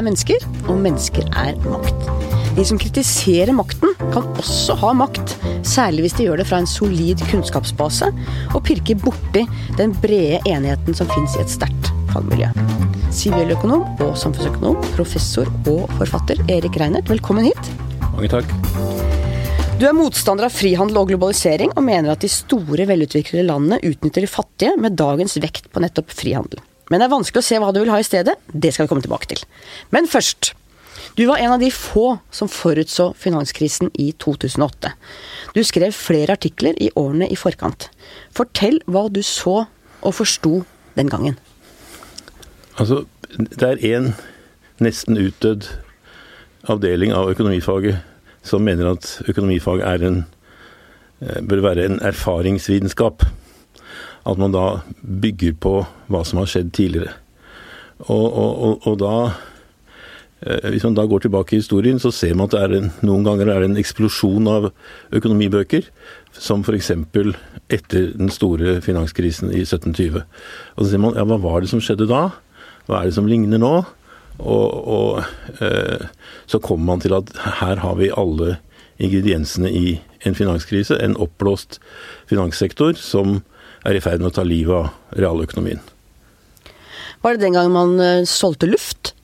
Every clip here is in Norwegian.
er mennesker, og mennesker er makt. De som kritiserer makten, kan også ha makt, særlig hvis de gjør det fra en solid kunnskapsbase og pirker borti den brede enigheten som fins i et sterkt fagmiljø. Siviløkonom og samfunnsøkonom, professor og forfatter Erik Reinert, velkommen hit. Mange takk. Du er motstander av frihandel og globalisering, og mener at de store, velutviklede landene utnytter de fattige med dagens vekt på nettopp frihandel. Men det er vanskelig å se hva du vil ha i stedet. Det skal vi komme tilbake til. Men først. Du var en av de få som forutså finanskrisen i 2008. Du skrev flere artikler i årene i forkant. Fortell hva du så og forsto den gangen. Altså, det er én nesten utdødd avdeling av økonomifaget som mener at økonomifag en, eh, bør være en erfaringsvitenskap. At man da bygger på hva som har skjedd tidligere. Og, og, og da eh, Hvis man da går tilbake i historien, så ser man at det en, noen ganger er det en eksplosjon av økonomibøker. Som f.eks. etter den store finanskrisen i 1720. Og så ser man ja, hva var det som skjedde da? Hva er det som ligner nå? Og, og eh, så kommer man til at her har vi alle ingrediensene i en finanskrise. En oppblåst finanssektor som er i ferd med å ta livet av realøkonomien. Var det den gangen man uh, solgte luft?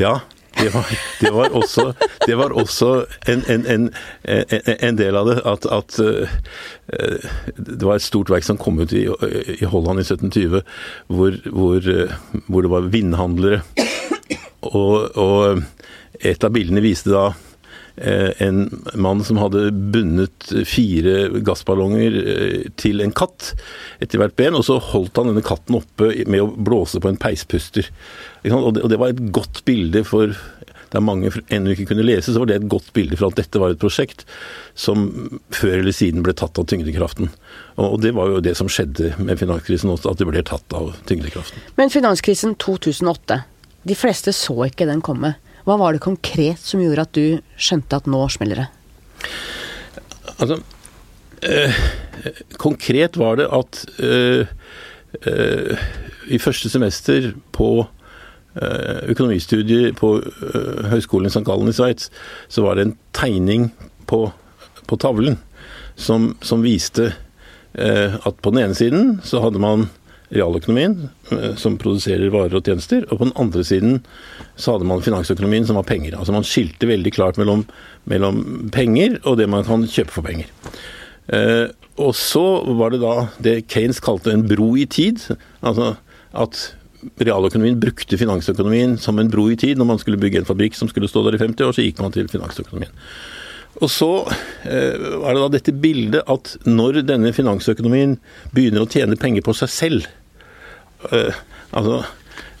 Ja, det var, det var, også, det var også en, en, en, en, del av det. At, at, uh, det var et stort verk som kom ut i, i Holland i 1720, hvor, hvor, hvor det var vindhandlere og, og, et av bildene viste da eh, en mann som hadde bundet fire gassballonger eh, til en katt etter hvert ben, og så holdt han denne katten oppe med å blåse på en peispuster. Og det, var et godt bilde for der mange ennå ikke kunne lese, så var det et godt bilde for at dette var et prosjekt som før eller siden ble tatt av tyngdekraften. Og det var jo det som skjedde med finanskrisen også, at det ble tatt av tyngdekraften. Men finanskrisen 2008, de fleste så ikke den komme. Hva var det konkret som gjorde at du skjønte at nå smeller det? Altså, eh, konkret var det at eh, eh, i første semester på økonomistudiet på Høgskolen i St. Gallen i Sveits, så var det en tegning på, på tavlen som, som viste at på den ene siden så hadde man realøkonomien, eh, som produserer varer og tjenester. Og på den andre siden så hadde man finansøkonomien, som var penger. Altså man skilte veldig klart mellom, mellom penger og det man kan kjøpe for penger. Eh, og så var det da det Kanes kalte en bro i tid. Altså at realøkonomien brukte finansøkonomien som en bro i tid. Når man skulle bygge en fabrikk som skulle stå der i 50 år, så gikk man til finansøkonomien. Og så eh, er det da dette bildet at når denne finansøkonomien begynner å tjene penger på seg selv Altså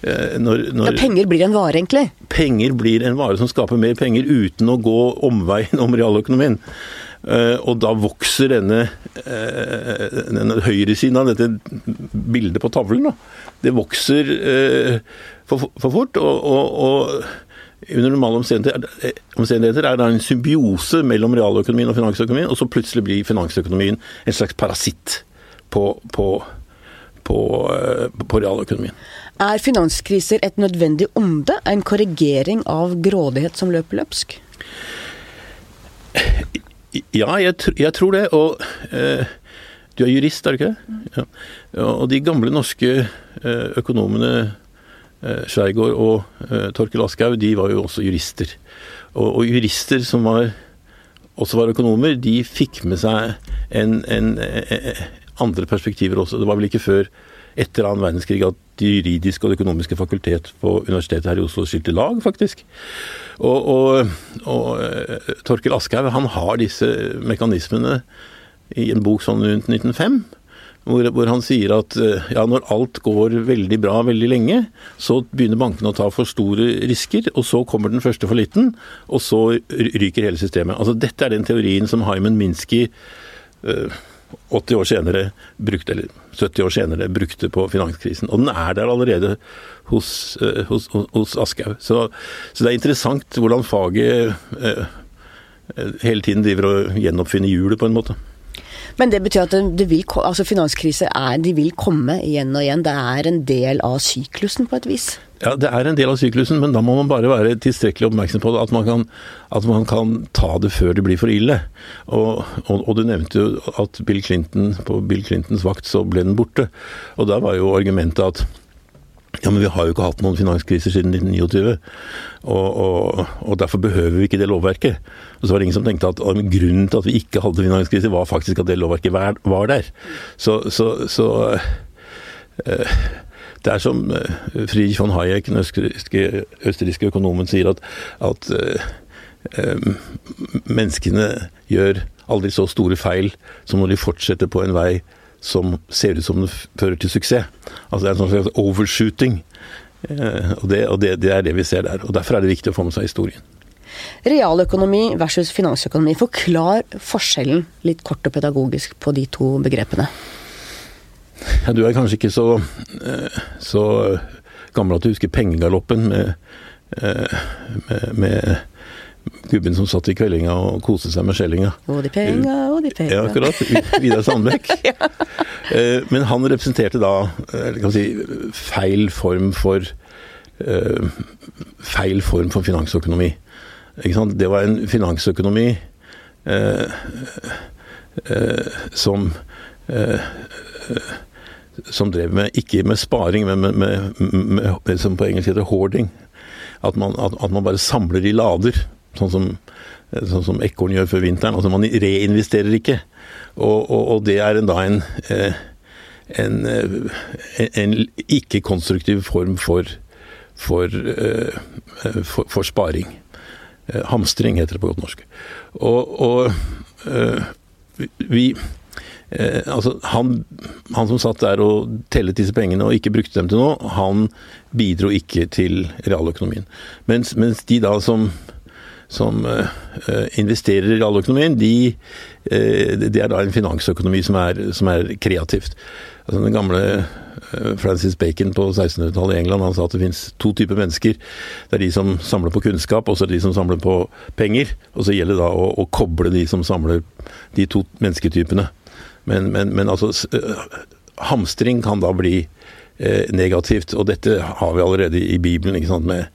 eh, når, når, ja, Penger blir en vare, egentlig? Penger blir en vare som skaper mer penger uten å gå omveien om realøkonomien. Uh, og da vokser denne, denne høyresiden av dette bildet på tavlen, da. Det vokser for, for, fort. og, og, og under normale omstendigheter er det en symbiose mellom realøkonomien og finansøkonomien, og så plutselig blir finansøkonomien en slags parasitt på, på, på, eh, på realøkonomien. Er finanskriser et nødvendig onde? En korrigering av grådighet som løper løpsk? Ja, jeg, jeg tror det. Og eh, du er jurist, er du ikke det? Ja. Og de gamle norske eh, økonomene Eh, Skjærgård og eh, Torkel Aschehoug, de var jo også jurister. Og, og, jurister som var, også var økonomer, de fikk med seg en, en, en, andre perspektiver også. Det var vel ikke før etter annen verdenskrig at det juridiske og det økonomiske fakultet på Universitetet her i Oslo skilte lag, faktisk. Og, og, og Torkel Aschehoug han har disse mekanismene i en bok sånn rundt 1905 hvor, hvor, han sier at eh, ja, når alt går veldig bra veldig lenge, så begynner bankene å ta for store risker, og så kommer den første for liten, og så ryker hele systemet. Altså Dette er den teorien som Hyman Minsky eh, 80 år senere brukte, eller 70 år senere brukte på finanskrisen. Og den er der allerede hos, eh, hos, hos Aschehoug. Så, så, det er interessant hvordan faget eh, hele tiden driver og gjenoppfinner hjulet, på en måte. Men det betyr at det, vil, altså finanskriser er, de vil komme igjen og igjen. Det er en del av syklusen på et vis. Ja, det er en del av syklusen, men da må man bare være tilstrekkelig oppmerksom på det. At man kan, at man kan ta det før det blir for ille. Og, og, og, du nevnte jo at Bill Clinton, på Bill Clintons vakt så ble den borte. Og da var jo argumentet at ja, men vi har jo ikke hatt noen finanskriser siden 1929, og, og, og, derfor behøver vi ikke det lovverket. Og så var det ingen som tenkte at grunnen til at vi ikke hadde finanskrise, var faktisk at det lovverket var, der. Så, så, så øh, det er som uh, Friedrich von Hayek, den østerrikske, østerrikske økonomen, sier, at, at øh, menneskene gjør aldri så store feil som når de fortsetter på en vei som ser ut som det fører til suksess. Altså det er en sånn slags overshooting. Og, det, og det, det, er det vi ser der. og Derfor er det viktig å få med seg historien. Realøkonomi versus finansøkonomi. Forklar forskjellen litt kort og pedagogisk på de to begrepene. Ja, du er kanskje ikke så, eh, så gammel at du husker pengegaloppen med, eh, med, med gubben som satt i kveldinga og koste seg med skjellinga. Og de penga, og de penga. Ja, akkurat. Vidar Sandbekk. ja. Eh, men han representerte da kan si, feil form for feil form for finansøkonomi. Det var en finansøkonomi eh, eh, som som drev med, ikke med sparing, men med, med, med, med som på engelsk heter hoarding. At man, at, at man, bare samler i lader, sånn som, sånn som ekorn gjør før vinteren. Altså man reinvesterer ikke. Og, og, og det er en, da en, eh, en, eh, en, ikke-konstruktiv form for, for, eh, for, for sparing. Hamstring heter det på godt norsk. Og, og vi Eh, altså, han, han, som satt der og tellet disse pengene og ikke brukte dem til noe, han bidro ikke til realøkonomien. Mens, mens de da som, som uh, investerer i realøkonomien, de, uh, det er da en finansøkonomi som er, som er kreativt. Altså, den gamle Francis Bacon på 1600-tallet i England han sa at det finnes to typer mennesker. Det er de som samler på kunnskap, og så er det de som samler på penger. Og så gjelder det da å, å koble de som samler de to mennesketypene. Men, men, men altså Hamstring kan da bli eh, negativt, og dette har vi allerede i Bibelen, ikke sant, med,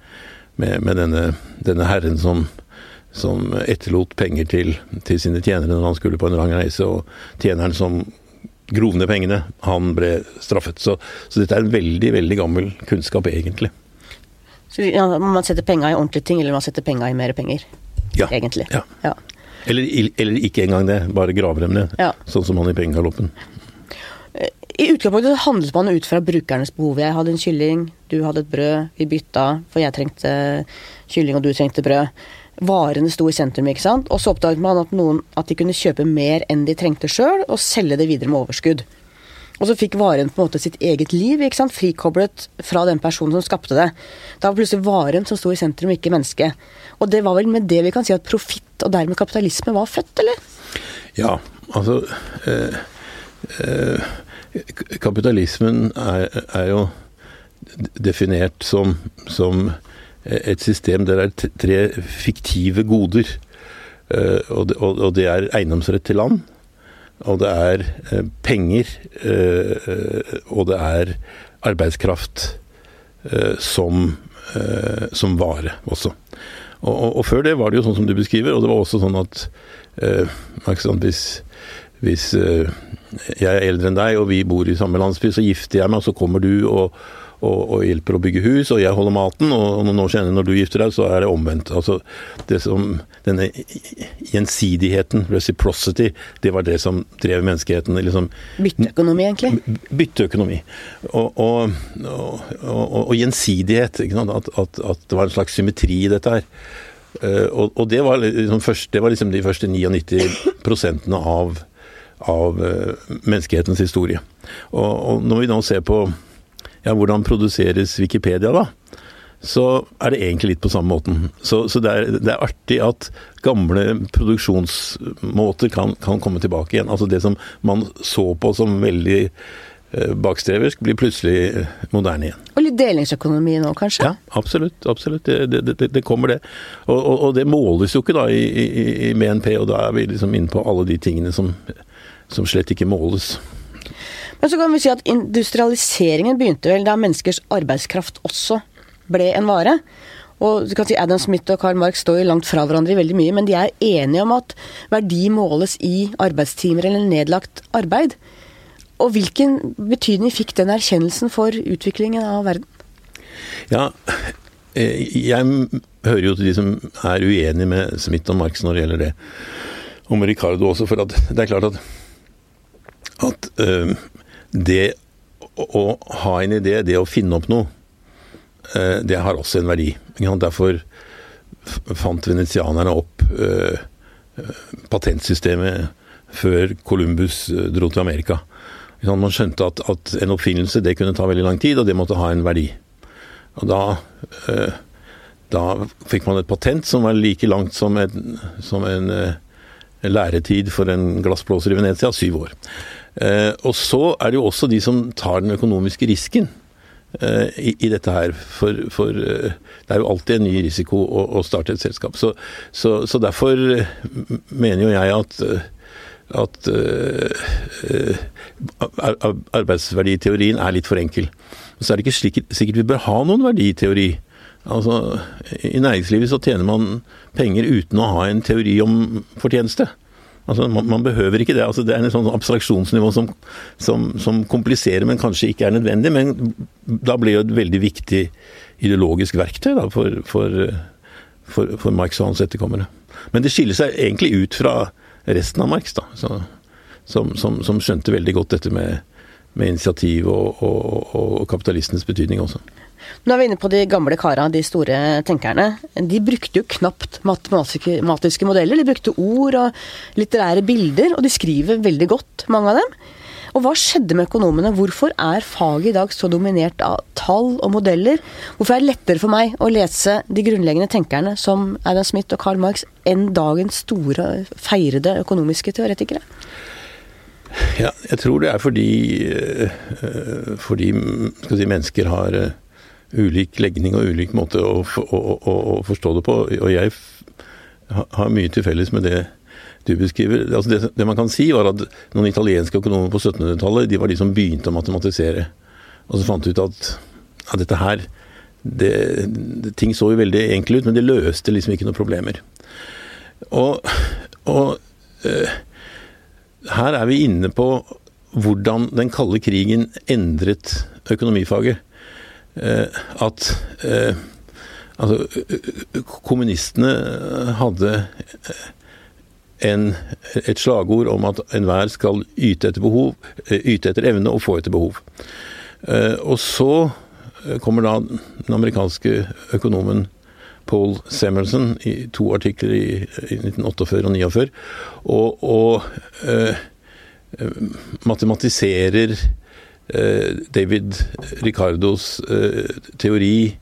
med, med denne, denne, herren som, som etterlot penger til, til, sine tjenere når han skulle på en lang reise, og tjeneren som grov ned pengene, han ble straffet. Så, så, dette er en veldig, veldig gammel kunnskap, egentlig. Så ja, Man setter penga i ordentlige ting, eller man setter penga i mer penger? Ja. Egentlig. Ja. ja. Eller, eller, ikke engang det, bare graver dem ned. Ja. Sånn som han i pengegaloppen. I utgangspunktet handlet man ut fra brukernes behov. Jeg hadde en kylling, du hadde et brød, vi bytta, for jeg trengte kylling og du trengte brød. Varene sto i sentrum, ikke sant. Og så oppdaget man at, noen, at de kunne kjøpe mer enn de trengte sjøl, og selge det videre med overskudd. Og så fikk varen på en måte sitt eget liv, ikke sant? frikoblet fra den personen som skapte det. Da var plutselig varen som sto i sentrum, ikke mennesket. Og det var vel med det vi kan si at profitt og dermed kapitalisme var født, eller? Ja, altså eh, eh, Kapitalismen er, er, jo definert som, som, et system der det er tre fiktive goder. Eh, og, det, er eiendomsrett til land og det er eh, penger, eh, og det er arbeidskraft eh, som, som vare også. Og, og, og, før det var det jo sånn som du beskriver, og det var også sånn at hvis, hvis jeg er eldre enn deg og vi bor i samme landsby, så gifter jeg meg, og så kommer du og og, og, hjelper å bygge hus, og jeg holder maten. Og noen år senere, når du gifter deg, så er det omvendt. Altså, det som, denne gjensidigheten, reciprocity, det var det som drev menneskeheten. Liksom, bytteøkonomi, egentlig? Bytteøkonomi. Og, og, og gjensidighet. At, at, at, det var en slags symmetri i dette her. Uh, og, det var, liksom først, det var liksom de første 99 prosentene av, av uh, menneskehetens historie. Og, når vi nå ser på ja, hvordan produseres Wikipedia, da? Så er det egentlig litt på samme måten. Så, så det, er, det, er, artig at gamle produksjonsmåter kan, kan, komme tilbake igjen. Altså det som man så på som veldig eh, bakstreversk, blir plutselig eh, moderne igjen. Og litt delingsøkonomi nå, kanskje? Ja, absolutt. absolutt. Det, det, det kommer, det. Og, og, og, det måles jo ikke da i, i, i, BNP, og da er vi liksom inne på alle de tingene som som slett ikke måles. Men så kan vi si at industrialiseringen begynte vel da menneskers arbeidskraft også ble en vare. Og du kan si Adam Smith og Karl Marx står jo langt fra hverandre i veldig mye, men de er enige om at verdi måles i arbeidstimer eller nedlagt arbeid. Og hvilken betydning fikk den erkjennelsen for utviklingen av verden? Ja, eh, jeg hører jo til de som er uenige med Smith og Marx når det gjelder det. Og med Ricardo også, for det er klart at, at uh, det å, ha en idé, det å finne opp noe, uh, det har også en verdi. Derfor fant venetianerne opp uh, patentsystemet før Columbus dro til Amerika. Man skjønte at, at, en oppfinnelse det kunne ta veldig lang tid, og det måtte ha en verdi. Og da, eh, da fikk man et patent som var like langt som en, som en, eh, læretid for en glassblåser i Venezia, syv år. Eh, og så er det jo også de som tar den økonomiske risken i, i, dette her. For, for, det er jo alltid en ny risiko å, å starte et selskap. Så, så, så, derfor mener jo jeg at at uh, arbeidsverditeorien er litt for enkel. Så er det ikke sikkert, sikkert vi bør ha noen verditeori. Altså, I næringslivet så tjener man penger uten å ha en teori om fortjeneste. Altså, man, man behøver ikke det. Altså, det er en sånn abstraksjonsnivå som, som, som, kompliserer, men kanskje ikke er nødvendig. Men da blir det et veldig viktig ideologisk verktøy da, for, for, for, for Marx og hans etterkommere. Men det skiller seg egentlig ut fra resten av Marx, da, så, som, som, skjønte veldig godt dette med, med initiativ og, og, og, kapitalistenes betydning også. Nå er vi inne på de gamle kara, de store tenkerne. De brukte jo knapt matematiske modeller. De brukte ord og litterære bilder, og de skriver veldig godt, mange av dem. Og hva skjedde med økonomene? Hvorfor er faget i dag så dominert av tall og modeller? Hvorfor er det lettere for meg å lese de grunnleggende tenkerne som Adam Smith og Karl Marx enn dagens store, feirede økonomiske teoretikere? Ja, jeg tror det er fordi, øh, fordi si, mennesker har øh, ulik legning og ulik måte å, å, å, å forstå det på. Og jeg har mye til felles med det du beskriver. Altså det, det, man kan si, var at noen italienske økonomer på 1700-tallet de var de som begynte å matematisere. Og så fant de ut at, at dette her det, det, Ting så jo veldig enkle ut, men det løste liksom ikke noen problemer. Og, og øh, her er vi inne på hvordan den kalde krigen endret økonomifaget. Uh, at uh, altså, kommunistene hadde en, et slagord om at enhver skal yte etter behov, eh, yte etter evne og få etter behov. Eh, og så eh, kommer da den amerikanske økonomen Paul Semerson i to artikler i, i 1948 og 49 og, og uh, matematiserer David Ricardos uh, teori,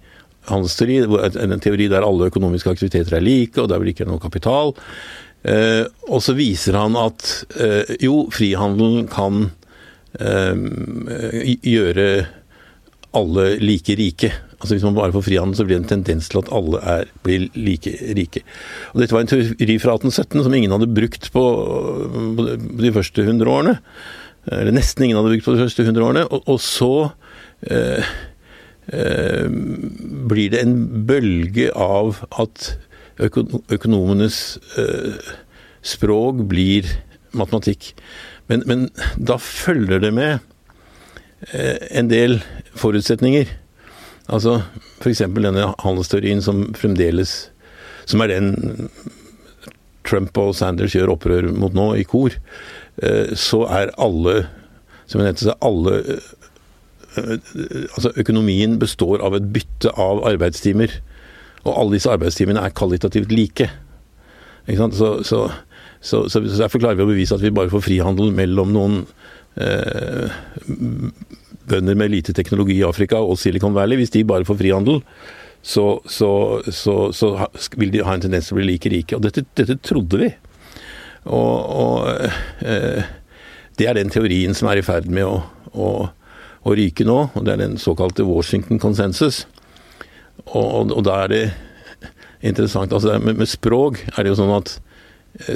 en teori der alle økonomiske aktiviteter er like, og der blir ikke noe kapital. Eh, og så viser han at eh, jo, frihandelen kan eh, gjøre alle like rike. Altså Hvis man bare får frihandel, så blir det en tendens til at alle er, blir like rike. Og Dette var en teori fra 1817 som ingen hadde brukt på, på de første 100 årene. Eller nesten ingen hadde bygd på de første 100 årene. Og, og så eh, eh, blir det en bølge av at økonomenes eh, språk blir matematikk. Men, men, da følger det med øh, en del forutsetninger. Altså f.eks. denne handelsteorien som fremdeles Som er den Trump og Sanders gjør opprør mot nå, i kor. Øh, så er alle Som jeg nevnte, alle Altså økonomien består av et bytte av arbeidstimer. Og alle disse arbeidstimene er kvalitativt like. Så, så, så, så, derfor klarer vi å bevise at vi bare får frihandel mellom noen eh, bønder med lite teknologi i Afrika og Silicon Valley. Hvis de bare får frihandel, så vil de ha en tendens til å bli like rike. Og dette, dette trodde vi. Og, og eh, det er den teorien som er i ferd med å, å, å ryke nå, og det er den såkalte Washington consensus. Og, og, og, da er det interessant altså med, med, språk er det jo sånn at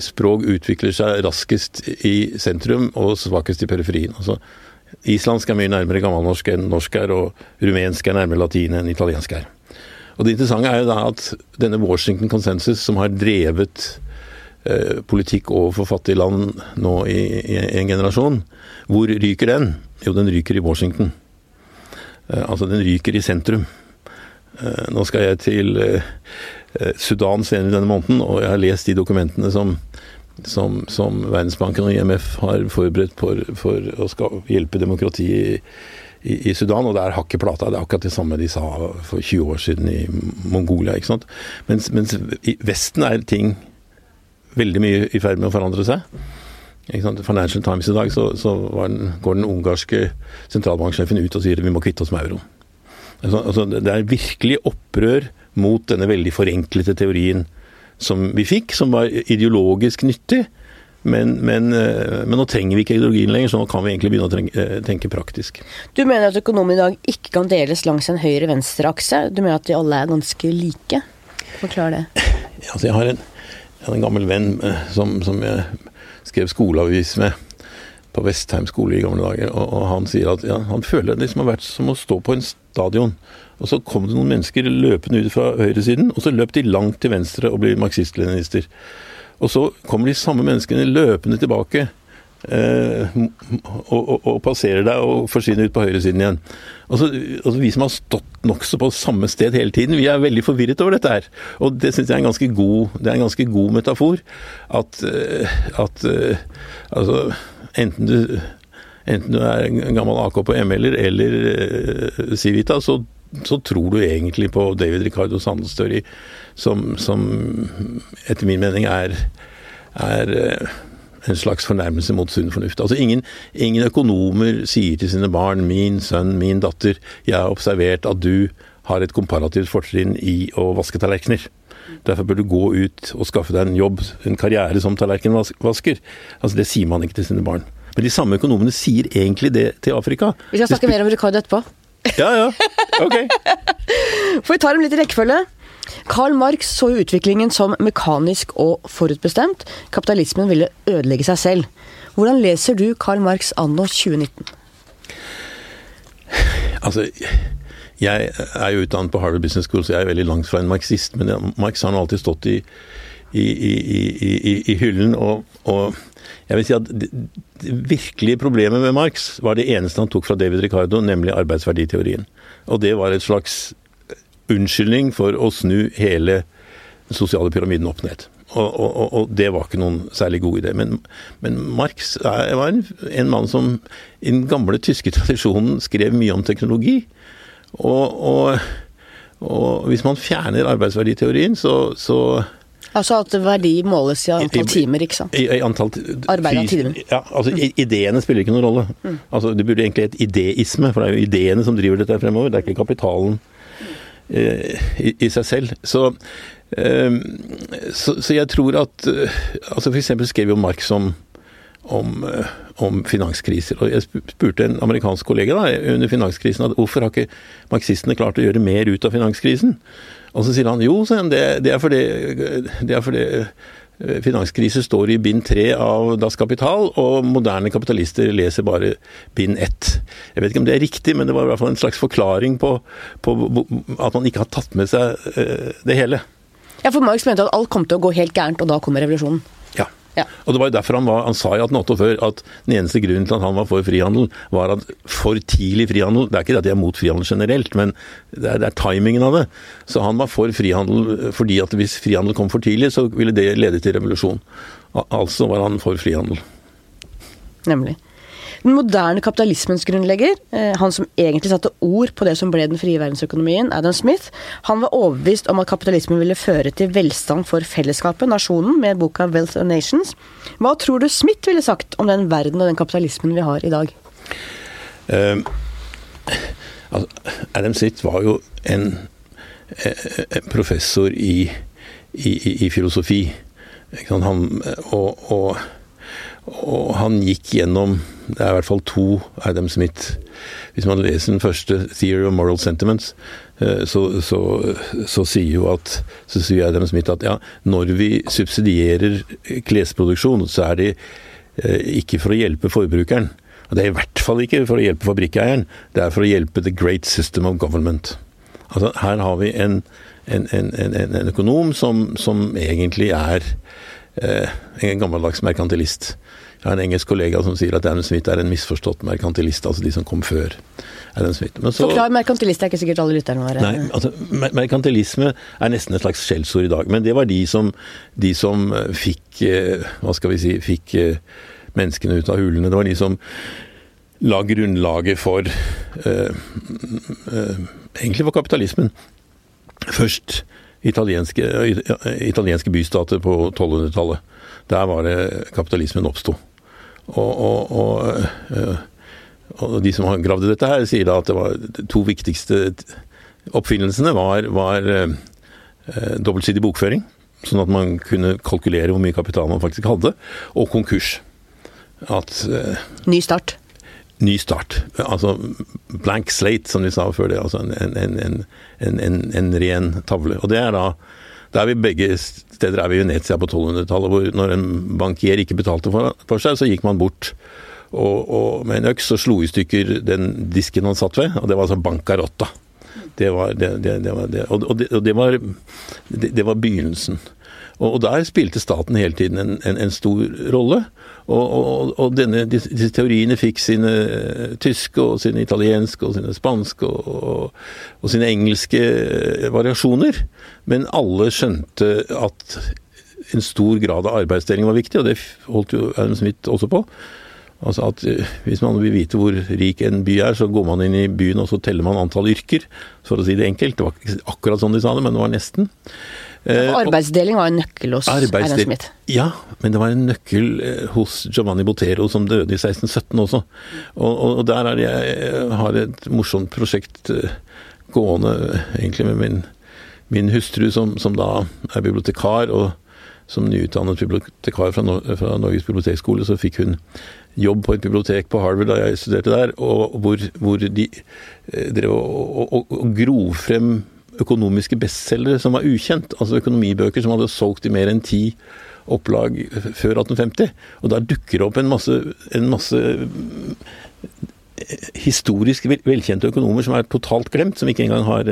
språk utvikler seg raskest i sentrum og svakest i periferien. Altså, islandsk er mye nærmere gammelnorsk enn norsk er, og rumensk er nærmere latin enn italiensk er. Og Det interessante er jo da at denne Washington konsensus, som har drevet eh, politikk overfor fattige land nå i, i, en generasjon, hvor ryker den? Jo, den ryker i Washington. Eh, altså, den ryker i sentrum. Eh, nå skal jeg til eh, eh, Sudan senere denne måneden, og jeg har lest de dokumentene som som, som, Verdensbanken og IMF har forberedt for, for å skal hjelpe demokratiet i, i, i, Sudan. Og det er hakk plata. Det er akkurat det samme de sa for 20 år siden i Mongolia. ikke sant? Mens, mens i Vesten er ting veldig mye i ferd med å forandre seg. Financial Times i dag så, så den, går den ungarske sentralbanksjefen ut og sier at vi må kvitte oss med euroen. Altså, altså, det er virkelig opprør mot denne veldig forenklede teorien som vi fikk, som var ideologisk nyttig. Men, men, eh, men, nå trenger vi ikke ideologien lenger, så nå kan vi egentlig begynne å tenke, eh, tenke praktisk. Du mener at økonomien i dag ikke kan deles langs en høyre-venstre-akse? Du mener at de alle er ganske like? Forklar det. Ja, altså jeg, har en, har en gammel venn eh, som, som jeg skrev skoleavis med på Vestheim skole i gamle dager, og, og han sier at ja, han føler det liksom har vært som å stå på en stadion og så kom det noen mennesker løpende ut fra høyresiden, og så løp de langt til venstre og ble marxist-leninister. Og så kommer de samme menneskene løpende tilbake og, og, og, passerer deg og forsvinner ut på høyresiden igjen. Og så, altså Vi som har stått nokså på samme sted hele tiden, vi er veldig forvirret over dette her. Og det syns jeg er en ganske god, det er en ganske god metafor. At, eh, at eh, altså enten du Enten du er en gammel AK på ML-er eller uh, Civita, så så tror du egentlig på David Ricardo Sandelsstory, som, som etter min mening er, er eh, en slags fornærmelse mot sunn fornuft. Altså ingen, ingen, økonomer sier til sine barn 'min sønn, min datter', 'jeg har observert at du har et komparativt fortrinn i å vaske tallerkener'. Derfor bør du gå ut og skaffe deg en jobb, en karriere som tallerkenvasker. Altså Det sier man ikke til sine barn. Men de samme økonomene sier egentlig det til Afrika. Vi skal snakke mer om Ricardo etterpå. Ja, ja. Ok. For vi tar dem litt i rekkefølge. Karl Marx så utviklingen som mekanisk og forutbestemt. Kapitalismen ville ødelegge seg selv. Hvordan leser du Karl Marx anno 2019? Altså, jeg er jo utdannet på Harvard Business School, så jeg er veldig langt fra en marxist. Men Marx har nå alltid stått i, i, i, i hyllen. Og, og jeg vil si at det, det virkelige problemet med Marx var det eneste han tok fra David Ricardo, nemlig arbeidsverditeorien. Og det var et slags unnskyldning for å snu hele den sosiale pyramiden opp ned. Og, og, og, det var ikke noen særlig god idé. Men, men Marx var en, en, mann som i den gamle tyske tradisjonen skrev mye om teknologi. Og, og hvis man fjerner arbeidsverditeorien, så, så Altså at verdi måles i antall timer, ikke sant? I, i antall Arbeid av timer. Ja, altså mm. Ideene spiller ikke noen rolle. Mm. Altså Det burde egentlig hett ideisme, for det er jo ideene som driver dette fremover. Det er ikke kapitalen i, i, seg selv. Så, eh, så, så, jeg tror at eh, altså eksempel skrev jo Marx om, om, eh, om finanskriser. Og jeg spurte en amerikansk kollega da, under finanskrisen at hvorfor har ikke marxistene klart å gjøre mer ut av finanskrisen? Og så sier han jo, det, det, er fordi, det er fordi eh, finanskrise står i bind tre av Das Kapital, og moderne kapitalister leser bare bind ett. Jeg vet ikke om det er riktig, men det var i hvert fall en slags forklaring på, på at man ikke har tatt med seg eh, det hele. Ja, for Marx mente at alt kom til å gå helt gærent, og da kommer revolusjonen. Ja. Og det var jo derfor han, var, han sa i 1848 at den eneste grunnen til at han var for frihandel, var at for tidlig frihandel Det er ikke det at jeg er mot frihandel generelt, men det er, det er, timingen av det. Så han var for frihandel fordi at hvis frihandel kom for tidlig, så ville det lede til revolusjon. Altså var han for frihandel. Nemlig. Den moderne kapitalismens grunnlegger, eh, han som egentlig satte ord på det som ble den frie verdensøkonomien, Adam Smith, han var overbevist om at kapitalismen ville føre til velstand for fellesskapet, nasjonen, med boka 'Wealth of Nations'. Hva tror du Smith ville sagt om den verden og den kapitalismen vi har i dag? Uh, altså, Adam Smith var jo en, en professor i, i, i filosofi. Han, og, og, og han gikk gjennom det er i hvert fall to Adam Smith. Hvis man leser den første 'Theory of Moral Sentiments', eh, så, så, så, sier jo at, så sier Adam Smith at ja, når vi subsidierer klesproduksjon, så er det eh, ikke for å hjelpe forbrukeren. Og det er i hvert fall ikke for å hjelpe fabrikkeieren, det er for å hjelpe the great system of government. Altså, her har vi en, en, en, en økonom som, som, egentlig er en gammeldags merkantilist. Jeg har en engelsk kollega som sier at Adam Smith er en misforstått merkantilist, altså de som kom før Adam Smith. Så, Forklar merkantilist, er ikke sikkert alle lytterne våre Nei, altså, merkantilisme er nesten et slags skjellsord i dag. Men det var de som, de som eh, fikk eh, Hva skal vi si Fikk eh, menneskene ut av hulene. Det var de som la grunnlaget for uh, uh, Egentlig for kapitalismen. Først italienske, italienske bystater på 1200-tallet. Der var det kapitalismen oppsto. Og, og, og, og, de som har gravd dette her, sier da at det var de to viktigste oppfinnelsene var, var eh, dobbeltsidig bokføring, sånn at man kunne kalkulere hvor mye kapital man faktisk hadde, og konkurs. At eh, Ny start? Ny start. Altså blank slate, som de sa før det. Altså en, en, en, en ren tavle. Og det er da da er vi begge steder er vi i Venezia på 1200-tallet, hvor når en bankier ikke betalte for, for, seg, så gikk man bort og, og med en øks og slo i stykker den disken han satt ved, og det var altså bancarotta. Det var, det, det, det var det. Og, det, og var, det, var begynnelsen. Og, og, der spilte staten hele tiden en, en, en stor rolle. Og, og denne, disse teoriene fikk sine eh, tyske og sine italienske og sine spanske og, sine engelske eh, variasjoner. Men alle skjønte at en stor grad av arbeidsdeling var viktig, og det holdt jo Adam Smith også på. Altså at eh, Hvis man vil vite hvor rik en by er, så går man inn i byen og så teller man antall yrker, for å si det enkelt. Det var ikke akkurat sånn de sa det, men det var nesten. Ja, arbeidsdeling var en nøkkel hos Einar Smith? Ja, men det var en nøkkel eh, hos Giovanni Botero, som døde i 1617 også. Og, og, der er jeg, jeg har et morsomt prosjekt gående, egentlig med min, min hustru, som, som da er bibliotekar. og som nyutdannet bibliotekar fra, fra Norges bibliotekskole, så fikk hun jobb på et bibliotek på Harvard da jeg studerte der, og hvor, hvor de eh, drev og, og, og, grov frem økonomiske bestselgere som var ukjent. Altså økonomibøker som hadde solgt i mer enn ti opplag før 1850. Og der dukker det opp en masse, en masse eh, historisk velkjente økonomer som er totalt glemt, som ikke engang har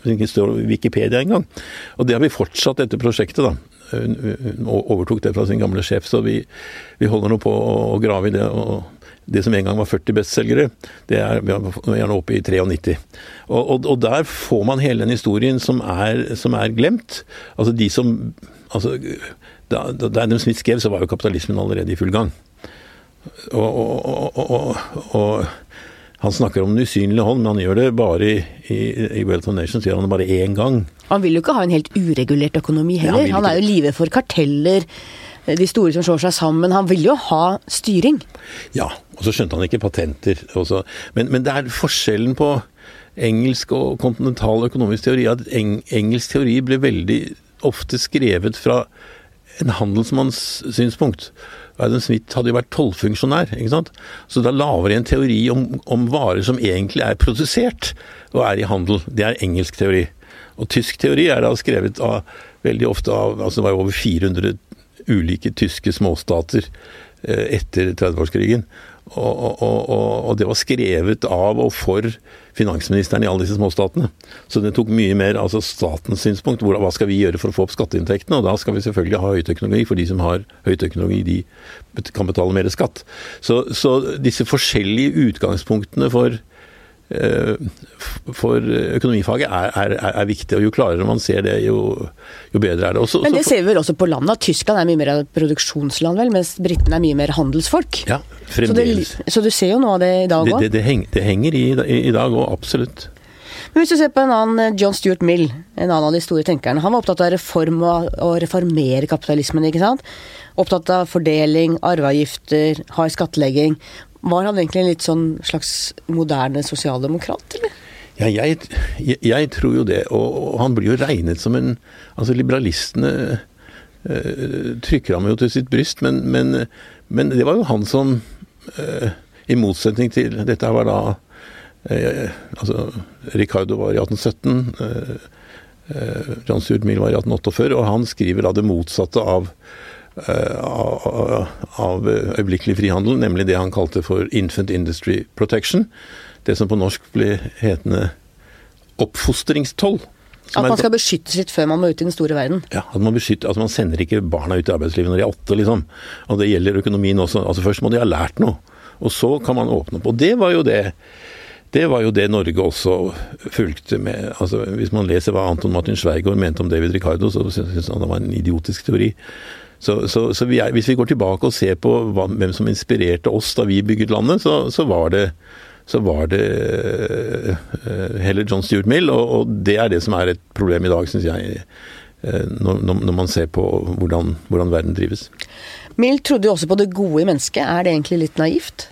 som ikke står Wikipedia engang. Og det har vi fortsatt etter prosjektet, da. Hun overtok det fra sin gamle sjef, så vi, vi holder nå på å grave i det. og det som en gang var 40 bestselgere, det er er gjerne oppe i 93. Og, og, og, der får man hele den historien som er, som er glemt. Altså de som altså, Da, da Adam Smith skrev, så var jo kapitalismen allerede i full gang. og, og han snakker om den usynlige hånd, men han gjør det bare i, i, i Wealth of Nations gjør han det bare én gang. Han vil jo ikke ha en helt uregulert økonomi heller. Ja, han, han, er jo livet for karteller, de store som slår seg sammen. Han vil jo ha styring. Ja, og så skjønte han ikke patenter. Men, men det er forskjellen på engelsk og kontinental økonomisk teori, at eng, engelsk teori ble veldig ofte skrevet fra en handelsmanns synspunkt. Adam Smith hadde jo vært tollfunksjonær, ikke sant. Så da lager de en teori om, om, varer som egentlig er produsert og er i handel. Det er engelsk teori. Og tysk teori er da skrevet av veldig ofte av altså Det var jo over 400 ulike tyske småstater eh, etter 30-årskrigen. Og, og, og, og, det var skrevet av og for finansministeren i alle disse småstatene. Så det tok mye mer altså statens synspunkt. Hva skal vi gjøre for å få opp skatteinntektene? Og da skal vi selvfølgelig ha høyteknologi, for de som har høyteknologi, de kan betale mer skatt. Så, så disse forskjellige utgangspunktene for for økonomifaget er, er, er, viktig. og Jo klarere man ser det, jo, jo bedre er det. Også, Men det ser vi vel også på landet, at Tyskland er mye mer et produksjonsland, vel, mens britene er mye mer handelsfolk. Ja, fremdeles. Så, det, så du ser jo noe av det i dag òg? Det, det, heng, det, henger i, i, i dag òg, absolutt. Men hvis du ser på en annen eh, John Stuart Mill, en annen av de store tenkerne. Han var opptatt av reform og å reformere kapitalismen, ikke sant. Opptatt av fordeling, arveavgifter, hard skattlegging. Var han egentlig en litt sånn slags moderne sosialdemokrat, eller? Ja, jeg, jeg, tror jo det. Og, og, han blir jo regnet som en Altså, liberalistene øh, trykker ham jo til sitt bryst, men, men, men, det var jo han som i motsetning til Dette var da altså, Ricardo var i 1817. John Stuart Mill var i 1848, og han skriver da det motsatte av av, av øyeblikkelig frihandel, nemlig det han kalte for infant industry protection. Det som på norsk ble hetende oppfostringstoll. At man skal beskytte sitt før man må ut i den store verden? Ja, at man, beskytter, altså man sender ikke barna ut i arbeidslivet når de er åtte, liksom. Og det gjelder økonomien også. Altså Først må de ha lært noe, og så kan man åpne opp. Og det var jo det det var jo det Norge også fulgte med. Altså, hvis man leser hva Anton Martin Sveigård mente om David Ricardo, så syns han det var en idiotisk teori. Så, så, så vi er, hvis vi går tilbake og ser på hva, hvem som inspirerte oss da vi bygget landet, så, så var det så var det uh, heller John Stuart Mill, og, og, det er det som er et problem i dag, syns jeg. Uh, når, når, man ser på hvordan, hvordan, verden drives. Mill trodde jo også på det gode i mennesket. Er det egentlig litt naivt?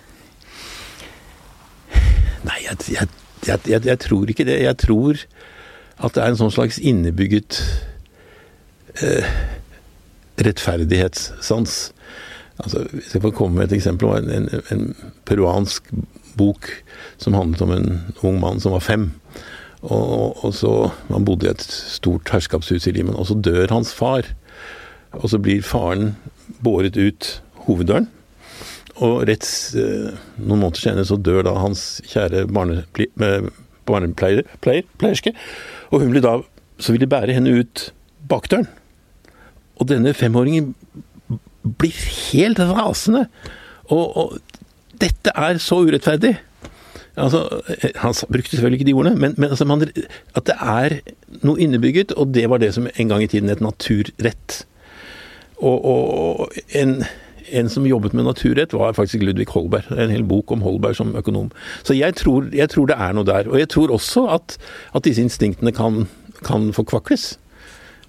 Nei, jeg, jeg, jeg, jeg, tror ikke det. Jeg tror at det er en sånn slags innebygget uh, rettferdighetssans. Altså, hvis jeg får komme med et eksempel. En, en, en peruansk bok som handlet om en ung mann som var fem. Og, og så, Man bodde i et stort herskapshus i Limen, og så dør hans far. Og så blir faren båret ut hoveddøren. Og rett eh, noen måneder senere så dør da hans kjære barnepleierske. Og hun blir da, så vil de bære henne ut bakdøren. Og denne femåringen blir helt rasende. Og, og dette er så urettferdig. Altså, han brukte selvfølgelig ikke de ordene, men, men altså man, at det er noe innebygget, og det var det som en gang i tiden het naturrett. Og, og en, en, som jobbet med naturrett, var faktisk Ludvig Holberg. En hel bok om Holberg som økonom. Så jeg tror, jeg tror det er noe der. Og jeg tror også at, at disse instinktene kan, kan forkvakles.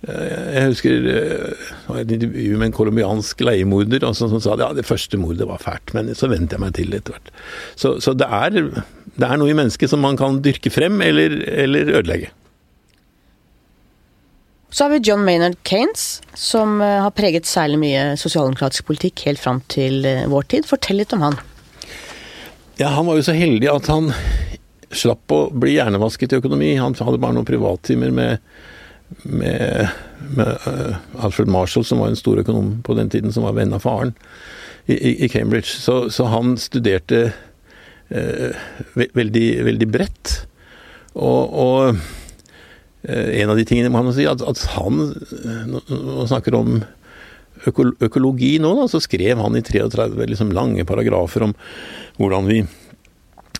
Eh, jeg husker eh, et intervju med en colombiansk leiemorder altså, som sa at ja, det første mordet var fælt, men så vente jeg meg til etter hvert. Så, så det, er, det, er, noe i mennesket som man kan dyrke frem eller, eller ødelegge. Så har vi John Maynard Kanes, som eh, har preget særlig mye sosialdemokratisk politikk helt fram til vår tid. Fortell litt om han. Ja, Han var jo så heldig at han slapp å bli hjernevasket i økonomi. Han hadde bare noen privattimer med med, med uh, Alfred Marshall, som var en stor økonom på den tiden, som var venn av faren i, i Cambridge. Så, så, han studerte uh, veldig, veldig bredt. Og, og uh, en av de tingene må han si, at, at han man snakker om øko, økologi nå, da, så skrev han i 33 liksom lange paragrafer om hvordan vi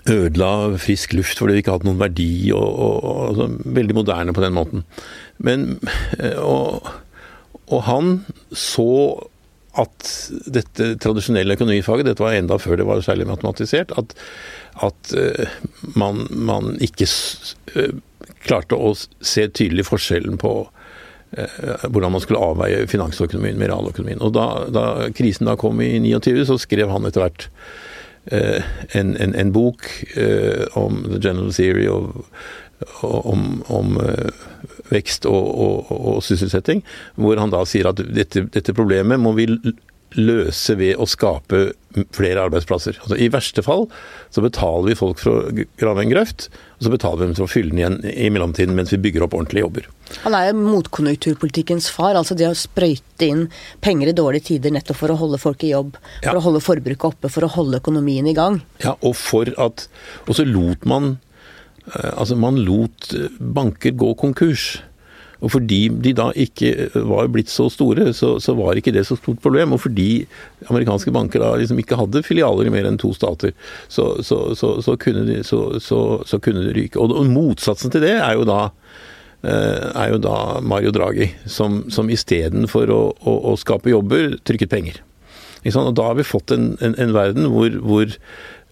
ødela frisk luft fordi vi ikke hadde noen verdi, og, og, og altså, veldig moderne på den måten. Men eh, og, og, han så at dette tradisjonelle økonomifaget, dette var enda før det var særlig matematisert, at, at uh, man, man, ikke uh, klarte å se tydelig forskjellen på hvordan man skulle avveie finansøkonomien med realøkonomien. Og da, da, krisen da kom i 29, så skrev han etter hvert en, en, en, bok om the general theory of om, om eh, vekst og, og, og, sysselsetting, hvor han da sier at dette, dette, problemet må vi løse ved å skape flere arbeidsplasser. Altså, I verste fall så betaler vi folk for å grave en grøft, og så betaler vi dem for å fylle den igjen i mellomtiden mens vi bygger opp ordentlige jobber. Han er motkonjunkturpolitikkens far, altså det å sprøyte inn penger i dårlige tider nettopp for å holde folk i jobb, for ja. å holde forbruket oppe, for å holde økonomien i gang. Ja, og for at Og så lot man altså, man lot eh, banker gå konkurs. Og fordi de da ikke var blitt så store, så, så, var ikke det så stort problem. Og fordi amerikanske banker da liksom ikke hadde filialer i mer enn to stater, så, så, så kunne, de, kunne, ryke. Og, og, motsatsen til det er jo da, eh, er jo da Mario Draghi, som, som istedenfor å, å, å skape jobber, trykket penger. Og da har vi fått en, en, en verden hvor, hvor,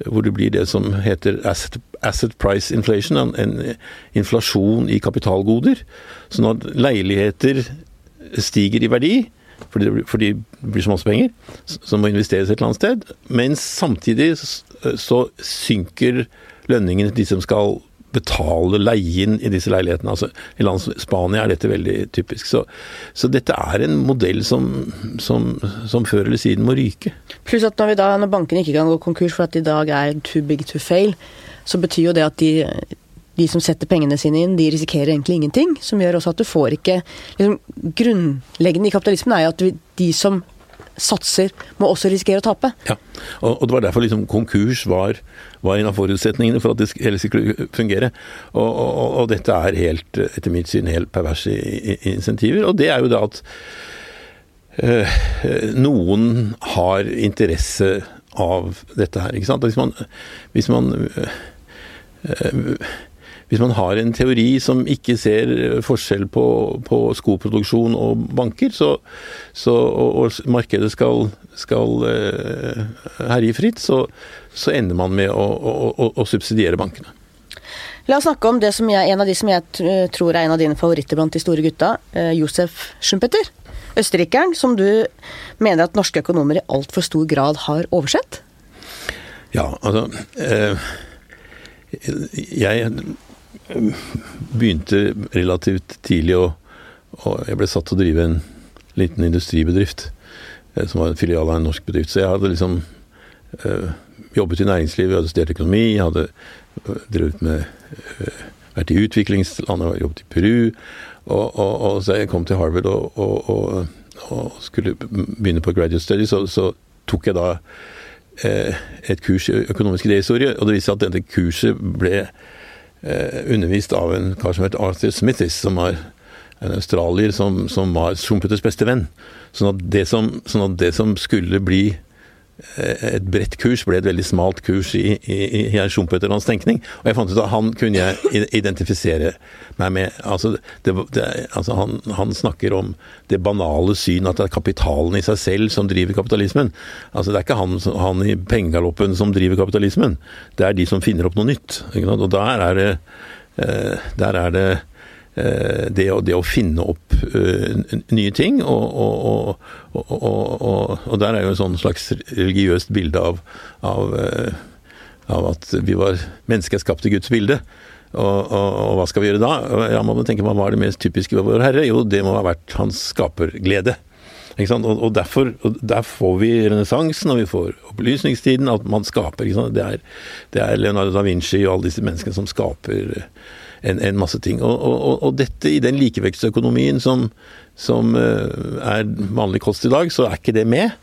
hvor, det blir det som heter asset, asset price inflation, en, en, inflasjon i kapitalgoder. Så når leiligheter stiger i verdi, fordi det, fordi det blir så masse penger som må investeres et eller annet sted, mens samtidig så synker lønningene til de som skal betale leien i disse leilighetene. Altså, I land som Spania er dette veldig typisk. Så, så dette er en modell som, som, som, før eller siden må ryke. Pluss at når, når bankene ikke kan gå konkurs for at de i dag er too big to fail, så betyr jo det at de, de som setter pengene sine inn, de risikerer egentlig ingenting. Som gjør også at du får ikke liksom, Grunnleggende i kapitalismen er jo at de som satser, må også risikere å tape. Ja, og, og det var derfor liksom konkurs var, var, en av forutsetningene for at det hele skulle fungere. Og, og, og, dette er helt, etter mitt syn helt perverse insentiver. Og det er jo da at øh, noen har interesse av dette her, ikke sant. Hvis man, hvis man øh, hvis man har en teori som ikke ser forskjell på, på skoproduksjon og banker, så, så, og, og, markedet skal, skal uh, herje fritt, så, så, ender man med å, å, å, subsidiere bankene. La oss snakke om det som jeg, en av de som jeg tror er en av dine favoritter blant de store gutta, uh, Josef Schumpeter. Østerrikeren som du mener at norske økonomer i altfor stor grad har oversett? Ja, altså eh, Jeg begynte relativt tidlig å Jeg ble satt til å drive en liten industribedrift eh, som var en filial av en norsk bedrift. Så jeg hadde liksom øh, jobbet i næringslivet, hadde studert økonomi, hadde øh, drevet med øh, vært i utviklingsland, jeg jobbet i Peru. Og, og, og, så jeg kom til Harvard og, og skulle begynne på graduate study, så, så tok jeg da et kurs i økonomisk idéhistorie, og det viste seg at dette kurset ble Eh, undervist av en kar som het Arthur Smithis, som var en australier som, som var Schumpeters beste venn. Sånn at, som, sånn at det som skulle bli eh, et bredt kurs ble et veldig smalt kurs i, i, i Schumpeter hans tenkning. Og jeg fant ut at han kunne jeg identifisere meg med. Altså, det, det, altså han, han, snakker om det banale syn at det er kapitalen i seg selv som driver kapitalismen. Altså Det er ikke han, han i pengegaloppen som driver kapitalismen, det er de som finner opp noe nytt. Og der er det, eh, der er det Eh, det å, det å, finne opp uh, nye ting. Og, og, og, og, der er jo en sånn slags religiøst bilde av, av, uh, av at vi var mennesker skapt i Guds bilde. Og, hva skal vi gjøre da? Ja, man må tenke Hva var det mest typiske ved vår Herre? Jo, det må ha vært hans skaperglede. Og, derfor, og Der får vi renessansen, og vi får opplysningstiden, at man skaper. Det er, det, er, Leonardo da Vinci og alle disse menneskene som skaper en, en masse ting. Og, og, og, dette i den likevektsøkonomien som, som uh, er vanlig kost i dag, så er ikke det med.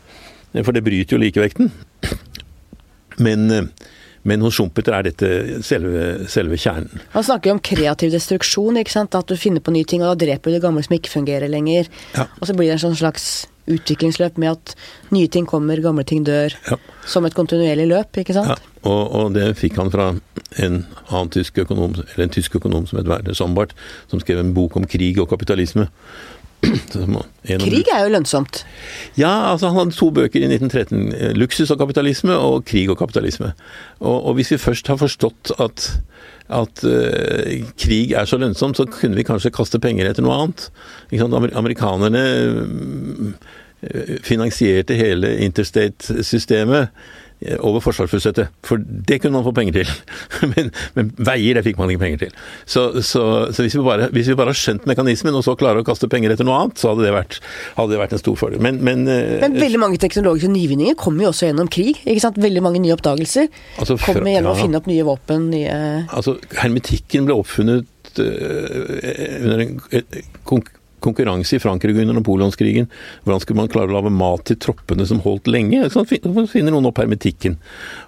For det bryter jo likevekten. Men, uh, men hos Schumpeter er dette selve, selve, kjernen. Han snakker jo om kreativ destruksjon, ikke sant? at du finner på nye ting, og da dreper du det gamle som ikke fungerer lenger. Ja. Og så blir det en sånn slags utviklingsløp med at nye ting kommer, gamle ting dør. Ja. Som et kontinuerlig løp, ikke sant? Ja, og, og, det fikk han fra en annen tysk økonom, eller en tysk økonom som het Werner Sombart, som skrev en bok om krig og kapitalisme. Krig er jo lønnsomt? Ja, altså han hadde to bøker i 1913. 'Luksus og kapitalisme' og 'Krig og kapitalisme'. Og, og hvis vi først har forstått at at uh, krig er så lønnsomt, så kunne vi kanskje kaste penger etter noe annet. Amerikanerne uh, finansierte hele interstate-systemet Eh, over forsvarsbudsjettet. For det kunne man få penger til. Men, men veier, det fikk man ikke penger til. Så, så, så hvis, vi bare, hvis, vi bare, har skjønt mekanismen, og så klarer å kaste penger etter noe annet, så hadde det vært, hadde det vært en stor fordel. Men, men, eh, men, veldig mange teknologiske nyvinninger kommer jo også gjennom krig. ikke sant? Veldig mange nye oppdagelser altså, kommer gjennom å finne opp nye våpen. nye... Altså, Hermetikken ble oppfunnet uh, under en, konkurranse i Frankrike under napoleonskrigen. Hvordan skulle man klare å lage mat til troppene som holdt lenge? Så finner noen opp hermetikken.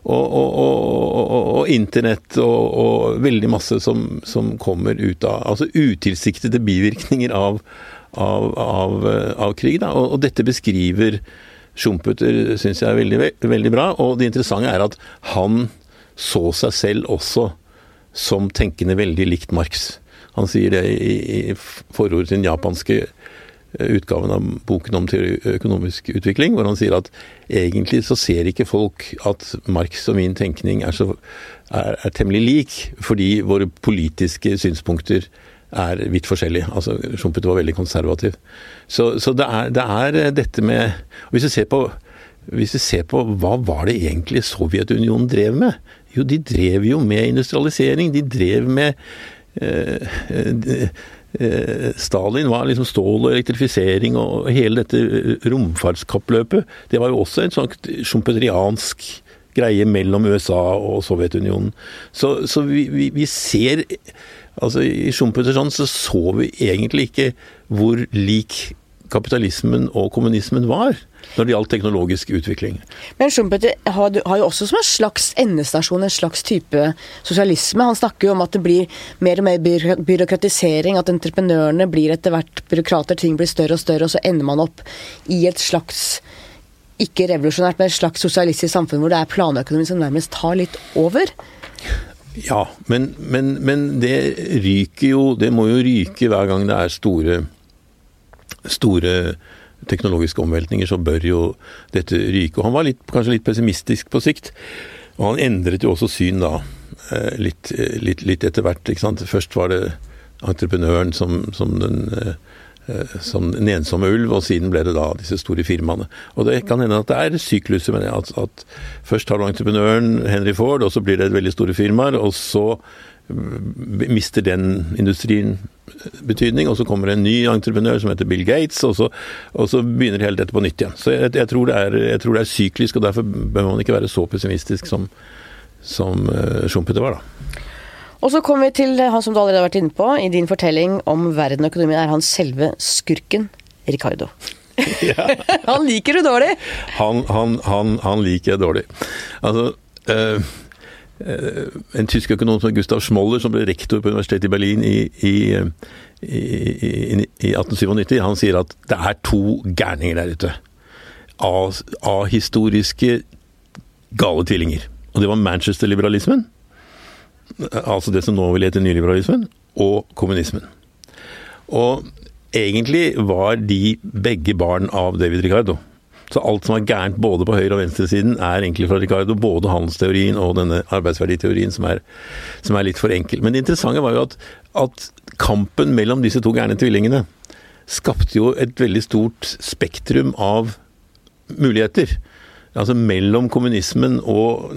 Og, og, og, og internett og, veldig masse som, som, kommer ut av Altså utilsiktede bivirkninger av, av, av, av krig. Da. Og, dette beskriver Schumpeter, syns jeg er veldig, veldig bra. Og det interessante er at han så seg selv også som tenkende veldig likt Marx. Han sier det i, i forordet til den japanske eh, utgaven av boken om økonomisk utvikling, hvor han sier at egentlig så ser ikke folk at Marx og min tenkning er, så, er, er temmelig lik, fordi våre politiske synspunkter er vidt forskjellige. Altså, Schumpeter var veldig konservativ. Så, så det, er, det, er, eh, dette med Hvis du på hvis vi ser på hva var det egentlig Sovjetunionen drev med Jo, de drev jo med industrialisering. De drev med Stalin var liksom stål og elektrifisering og hele dette romfartskappløpet. Det var jo også en sånn sjompetriansk greie mellom USA og Sovjetunionen. Så, så vi, vi, vi, ser Altså I Schumpeter sånn så så vi egentlig ikke hvor lik kapitalismen og kommunismen var når det gjaldt teknologisk utvikling. Men Schumpeter har, har, jo også som en slags endestasjon en slags type sosialisme. Han snakker jo om at det blir mer og mer byråkratisering, at entreprenørene blir etter hvert byråkrater, ting blir større og større, og så ender man opp i et slags ikke revolusjonært, men et slags sosialistisk samfunn hvor det er planøkonomi som nærmest tar litt over. Ja, men, men, men, det ryker jo Det må jo ryke hver gang det er store, store teknologiske omveltninger, så bør jo dette ryke. Og han var litt, kanskje litt pessimistisk på sikt. Og han endret jo også syn da, eh, litt, litt, litt etter hvert. ikke sant? Først var det entreprenøren som, som den eh, Eh, som en ensomme ulv, og siden ble det da disse store firmaene. Og Det kan hende at det er sykluser det. At, at først har du entreprenøren Henry Ford, og så blir det veldig store firmaer, og så mister den industrien betydning, og så kommer en ny entreprenør som heter Bill Gates, og så, og så begynner hele dette på nytt igjen. Så jeg, jeg, tror er, jeg, tror det er, syklisk, og derfor bør man ikke være så pessimistisk som, som uh, Schumpeter var, da. Og så kommer vi til han som du allerede har vært inne på. I din fortelling om verden og økonomien er han selve skurken Ricardo. Ja. han liker du dårlig! Han, han, han, han liker jeg dårlig. Altså øh, En tysk økonom som Gustav Schmoller, som ble rektor på universitetet i Berlin i, i, i, i 1897, han sier at det er to gærninger der ute. A-historiske gale tvillinger. Og det var Manchester-liberalismen altså det som nå vil hete nyliberalismen, og kommunismen. Og egentlig var de begge barn av David Ricardo. Så alt som er gærent både på høyre- og venstresiden, er egentlig fra Ricardo. Både handelsteorien og denne arbeidsverditeorien, som er, som er litt for enkel. Men det interessante var jo at, at kampen mellom disse to gærne tvillingene skapte jo et veldig stort spektrum av muligheter altså mellom kommunismen og,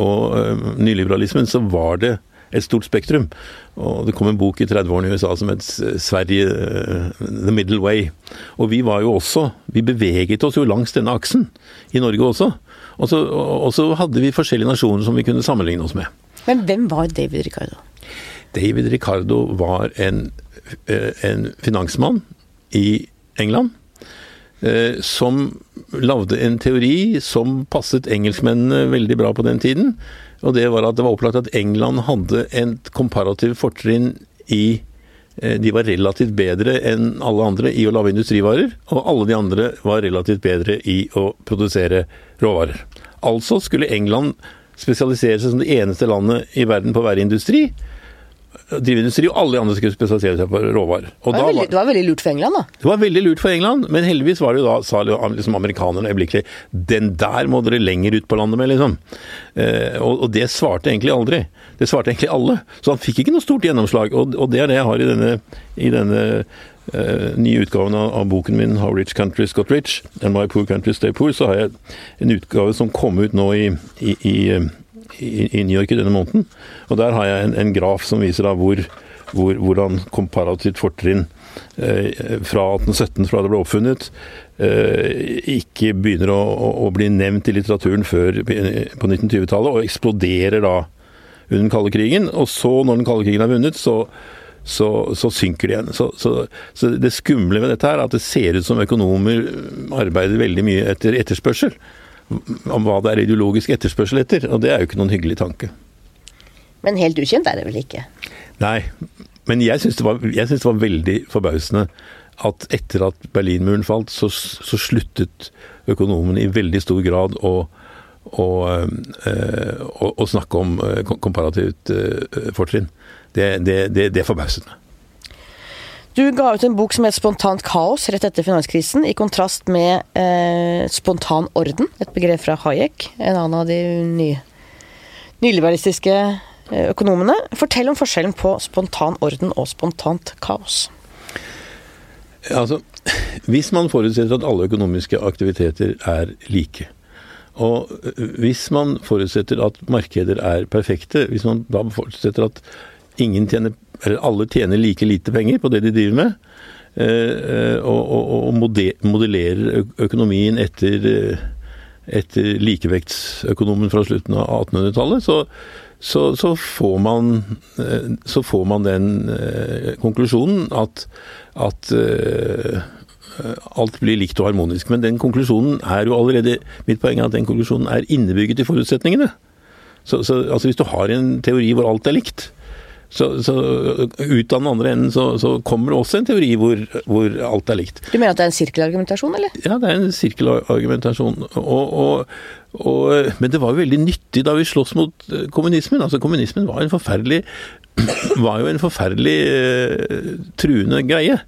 og uh, nyliberalismen så var det et stort spektrum. Og det kom en bok i 30-årene i USA som het Sverige uh, The Middle Way. Og vi var jo også Vi beveget oss jo langs denne aksen, i Norge også. Og så, og så hadde vi forskjellige nasjoner som vi kunne sammenligne oss med. Men hvem var David Ricardo? David Ricardo var en, uh, en finansmann i England Eh, som lagde en teori som passet engelskmennene veldig bra på den tiden. Og det var at det var opplagt at England hadde et komparativt fortrinn i eh, De var relativt bedre enn alle andre i å lage industrivarer, og alle de andre var relativt bedre i å produsere råvarer. Altså skulle England spesialisere seg som det eneste landet i verden på å være industri, drivindustri, og alle andre skulle spesialisere seg på råvarer. Det var, veldig, det var, veldig, lurt for England, da? Det var veldig lurt for England, men heldigvis var det jo da, sa liksom amerikanerne øyeblikkelig Den der må dere lenger ut på landet med, liksom. Eh, og, og, det svarte egentlig aldri. Det svarte egentlig alle. Så han fikk ikke noe stort gjennomslag, og, og det er det jeg har i denne, i denne eh, nye utgaven av, av, boken min 'How Rich Countries Got Rich' and My Poor Countries Stay Poor, så har jeg en utgave som kom ut nå i, i, i i, New York i denne måneden. Og Der har jeg en, en graf som viser da hvor, hvor, hvordan komparativt fortrinn eh, fra 1817, fra det ble oppfunnet, eh, ikke begynner å, å, bli nevnt i litteraturen før på 1920-tallet, og eksploderer da under den kalde krigen. Og så, når den kalde krigen er vunnet, så så, så, synker det igjen. Så, så, det skumle med dette her er at det ser ut som økonomer arbeider veldig mye etter etterspørsel om hva det er ideologisk etterspørsel etter, og det er jo ikke noen hyggelig tanke. Men helt ukjent er det vel ikke? Nei, men jeg syns det, det, var veldig forbausende at etter at Berlinmuren falt, så, så sluttet økonomene i veldig stor grad å, å, øh, å, å snakke om øh, komparativt øh, fortrinn. Det, det, det, det forbauset meg. Du ga ut en bok som het 'Spontant kaos' rett etter finanskrisen, i kontrast med eh, 'spontan orden', et begrep fra Hayek, en annen av de nye, nyliberalistiske eh, økonomene. Fortell om forskjellen på spontan orden og spontant kaos. Altså, hvis man forutsetter at alle økonomiske aktiviteter er like, Og hvis man forutsetter at markeder er perfekte, hvis man da forutsetter at ingen tjener, eller alle tjener like lite penger på det de driver med, og, og, og modellerer økonomien etter, etter likevektsøkonomen fra slutten av 1800-tallet, så, så, så, får man, så, får man, den konklusjonen at, at Eh, alt blir likt og harmonisk. Men den konklusjonen er jo allerede Mitt poeng er at den konklusjonen er innebygget i forutsetningene. Så, så altså Hvis du har en teori hvor alt er likt, så, så ut av den andre enden så, så, kommer det også en teori hvor, hvor, alt er likt. Du mener at det er en sirkelargumentasjon, eller? Ja, det er en sirkelargumentasjon. Og, og, og, men det var jo veldig nyttig da vi sloss mot eh, kommunismen. Altså Kommunismen var en forferdelig var jo en forferdelig uh, truende greie.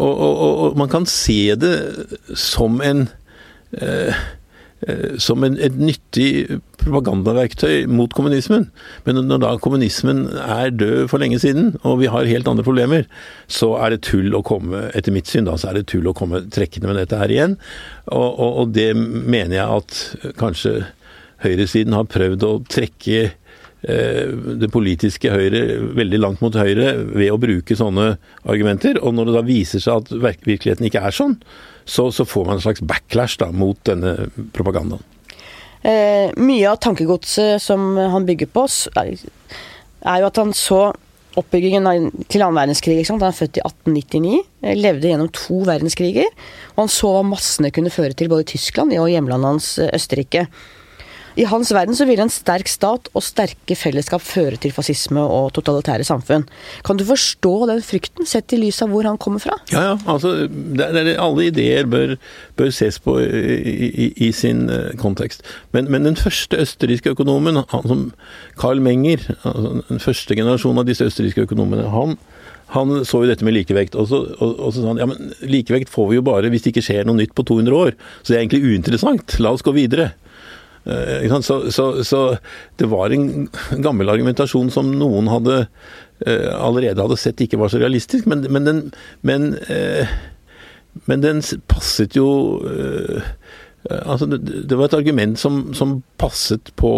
Og, man kan se det som en eh, som en, et nyttig propagandaverktøy mot kommunismen. Men når da kommunismen er død for lenge siden, og vi har helt andre problemer, så er det tull å komme, etter mitt syn, da, så er det tull å komme trekkende med dette her igjen. Og, og, og det mener jeg at kanskje høyresiden har prøvd å trekke Eh, det politiske Høyre veldig langt mot høyre ved å bruke sånne argumenter. Og når det da viser seg at virkeligheten ikke er sånn, så, så får man en slags backlash da, mot denne propagandaen. Eh, mye av tankegodset som han bygger på, er jo at han så oppbyggingen til annen verdenskrig. Han er født i 1899, eh, levde gjennom to verdenskriger. Og han så hva massene kunne føre til både i Tyskland og hjemlandet hans eh, Østerrike. I hans verden så vil en sterk stat og sterke fellesskap føre til fascisme og totalitære samfunn. Kan du forstå den frykten, sett i lys av hvor han kommer fra? Ja, ja. Altså, det er, alle ideer bør, bør ses på i, i, i sin uh, kontekst. Men, men, den første østerrikske økonomen, som Carl Menger, altså den første generasjonen av disse østerrikske økonomene, han han så jo dette med likevekt, og så, og, og så sa han ja, men likevekt får vi jo bare hvis det ikke skjer noe nytt på 200 år. Så det er egentlig uinteressant. La oss gå videre. Eh, så, så, så, det var en gammel argumentasjon som noen hadde eh, allerede hadde sett ikke var så realistisk, men, men, den, men, eh, men den, passet jo Altså, det, var et argument som, som passet på,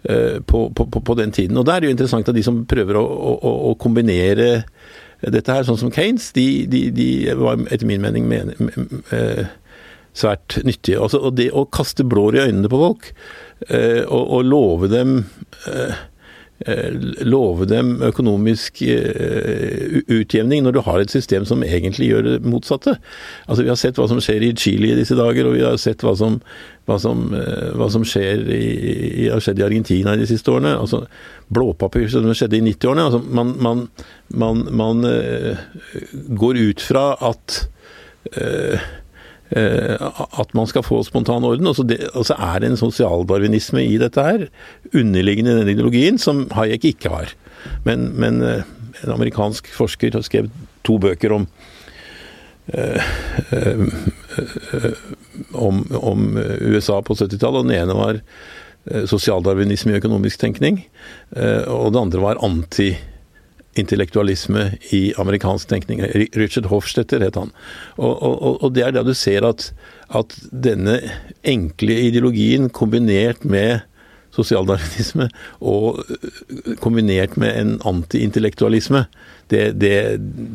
på, på, på, den tiden. Og da er det jo interessant at de som prøver å, å, å kombinere dette her, sånn som Kanes, de, de, de var etter min mening men, svært nyttige. Altså, og det å kaste blår i øynene på folk, eh, og, og, love dem eh, eh love dem økonomisk eh, utjevning når du har et system som egentlig gjør det motsatte. Altså Vi har sett hva som skjer i Chile i disse dager, og vi har sett hva som, hva som, eh, hva som skjer i, har skjedd i Argentina de siste årene. altså Blåpapir som skjedde i 90-årene. altså Man, man, man, man går ut fra at Eh, at man skal få spontan orden. Og så, det, er det en sosialdarwinisme i dette her, underliggende i den ideologien, som Hayek ikke har. Men, men eh, en amerikansk forsker har skrevet to bøker om eh, om, om, USA på 70-tallet. og Den ene var sosialdarwinisme i økonomisk tenkning, og det andre var anti intellektualisme i amerikansk tenkning. Richard Hofstetter het han. Og, og, og, det er da du ser at, at denne enkle ideologien kombinert med sosialdarwinisme og øh, kombinert med en antiintellektualisme, det, det,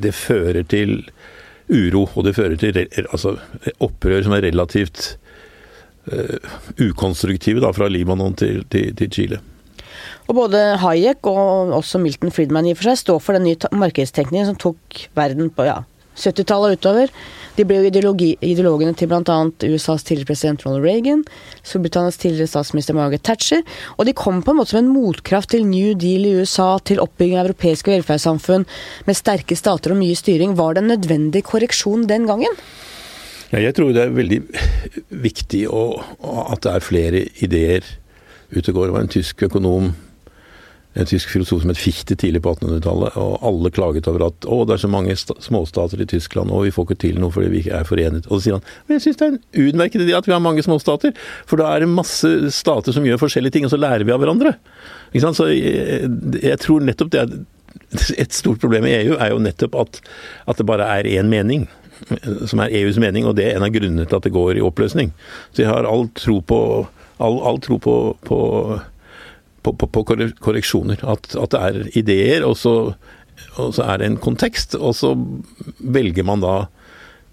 det, fører til uro. Og det fører til altså, opprør som er relativt uh, ukonstruktive, da, fra Libanon til, til, til Chile. Og både Hayek og også Milton Friedman i og for seg står for den nye markedstenkningen som tok verden på ja, 70-tallet og utover. De ble jo ideologene til bl.a. USAs tidligere president Ronald Reagan, Storbritannias tidligere statsminister Margaret Thatcher, og de kom på en måte som en motkraft til New Deal i USA, til oppbygging av europeiske velferdssamfunn med sterke stater og mye styring. Var det en nødvendig korreksjon den gangen? Jeg tror det er veldig viktig å, at det er flere ideer ute og går. Det var en tysk økonom en tysk filosof som het Fichte tidlig på 1800-tallet, og alle klaget over at å, det er så mange småstater i Tyskland, og vi får ikke til noe fordi vi ikke er forenet. Og så sier han men jeg syns det er en utmerket idé at vi har mange småstater, for da er det masse stater som gjør forskjellige ting, og så lærer vi av hverandre. Ikke sant? Så jeg, jeg tror nettopp det er Et stort problem i EU er jo nettopp at, at det bare er én mening som er EUs mening, og det er en av grunnene til at det går i oppløsning. Så jeg har all tro på all, all tro på, på, på, på korreksjoner. At, at, det er ideer, og så, og så er det en kontekst, og så velger man da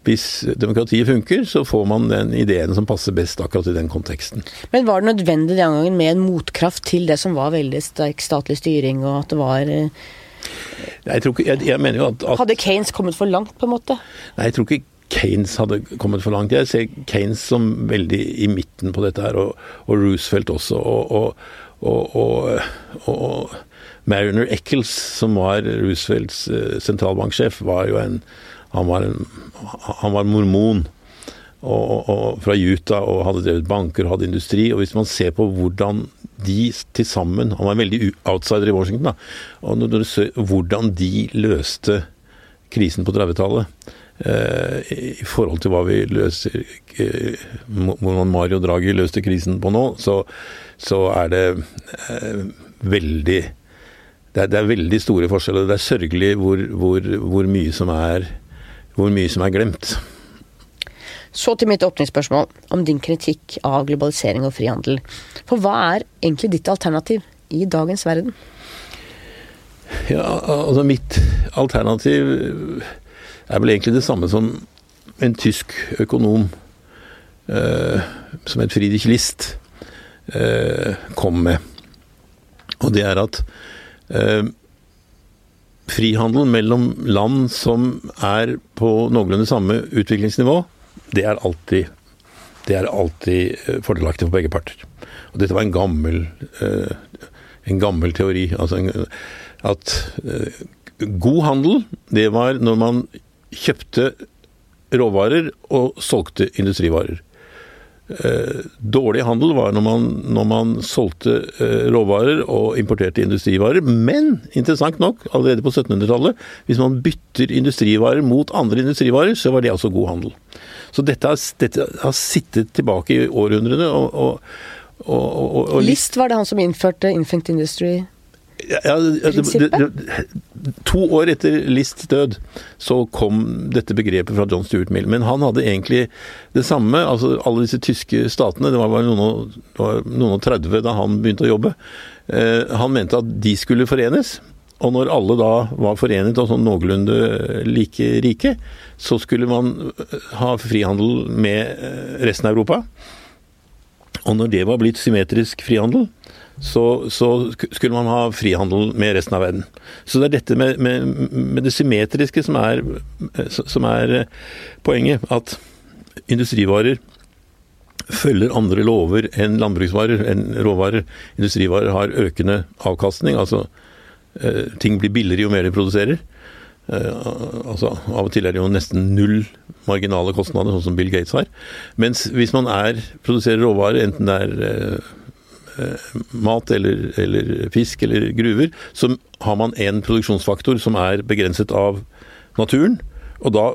hvis demokratiet funker, så får man den ideen som passer best akkurat i den konteksten. Men var det nødvendig den gangen med en motkraft til det som var veldig sterk statlig styring, og at det var eh, jeg, tror ikke, jeg, jeg mener jo at, at, Hadde Kanes kommet for langt, på en måte? Nei, jeg tror ikke Kanes hadde kommet for langt. Jeg ser Kanes som veldig i midten på dette her, og, og Roosevelt også. og, og, og Mariner Eccles, som var Roosevelts uh, sentralbanksjef, var jo en Han var, en, han var mormon og, og, fra Utah og hadde drevet banker og hadde industri. Og hvis man ser på hvordan de til sammen Han var en veldig outsider i Washington. da, og når du ser hvordan de løste krisen på 30-tallet eh, i forhold til hva vi løser eh, Hvordan Mario Draghi løste krisen på nå, så, så er det eh, veldig det er, det er, veldig store forskjeller. Det er sørgelig hvor, hvor, hvor, mye som er, hvor mye som er glemt. Så til mitt åpningsspørsmål om din kritikk av globalisering og frihandel. For hva er egentlig ditt alternativ i dagens verden? Ja, altså mitt alternativ er vel egentlig det samme som en tysk økonom eh, som het Friedrich List eh, kom med. Og det er at eh, frihandel mellom land som er på noenlunde samme utviklingsnivå, det er alltid, det er alltid eh, fordelaktig for begge parter. Og dette var en gammel, eh, en gammel teori. Altså en, at eh, god handel, det var når man kjøpte råvarer og solgte industrivarer. Eh, dårlig handel var når man, når man solgte eh, råvarer og importerte industrivarer. Men interessant nok, allerede på 1700-tallet, hvis man bytter industrivarer mot andre industrivarer, så var det altså god handel. Så dette har, dette har sittet tilbake i århundrene. og, og og, og, List var det han som innførte Infant Industry? Ja, det, det, to år etter Lists død så kom dette begrepet fra John Stuart Mill. Men han hadde egentlig det samme. altså Alle disse tyske statene, det var bare noen noen og 30 da han begynte å jobbe. Eh, han mente at de skulle forenes. Og når alle da var forenet og sånn noenlunde like rike, så skulle man ha frihandel med eh, resten av Europa. Og når det var blitt symmetrisk frihandel, så, så, skulle man ha frihandel med resten av verden. Så det er dette med, med, med det symmetriske som er, som er, poenget. At industrivarer følger andre lover enn landbruksvarer, enn råvarer. Industrivarer har økende avkastning. altså eh, Ting blir billigere jo mer de produserer. Eh, altså, Av og til er det jo nesten null marginale kostnader, sånn som Bill Gates har. Mens hvis man er, produserer råvarer, enten det er eh, eh, mat eller, eller, fisk eller gruver, så har man en produksjonsfaktor som er begrenset av naturen. Og da,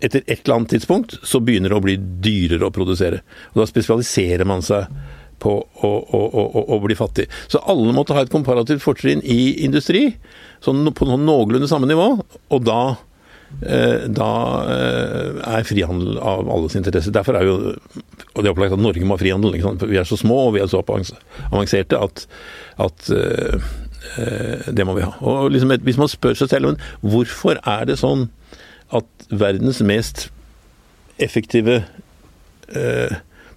etter et eller annet tidspunkt, så begynner det å bli dyrere å produsere. Og da spesialiserer man seg på å, å, å, å, bli fattig. Så alle måtte ha et komparativt fortrinn i industri, sånn på noen noenlunde samme nivå. Og da, eh, da eh, er frihandel av alles interesse. Derfor er jo og det er opplagt at Norge må ha frihandel. Vi er så små og vi er så avanserte at, at uh, det må vi ha. Og liksom, Hvis man spør seg selv hvorfor er det sånn at verdens mest effektive eh,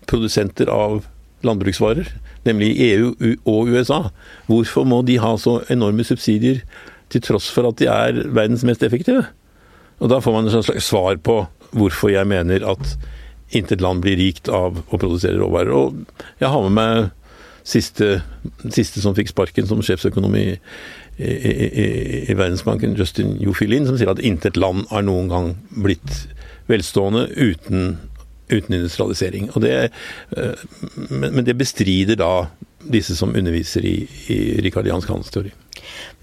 produsenter av landbruksvarer, nemlig EU og USA. Hvorfor må de ha så enorme subsidier til tross for at de er verdens mest effektive? Og Da får man et slags svar på hvorfor jeg mener at intet land blir rikt av å produsere råvarer. Og jeg har med meg siste, siste som fikk sparken som sjefsøkonom i, i, i, i Verdensbanken, Justin Jofilin, som sier at intet land har noen gang blitt velstående uten uten industrialisering. Det, men, men det bestrider da disse som underviser i, i rikardiansk handelsteori.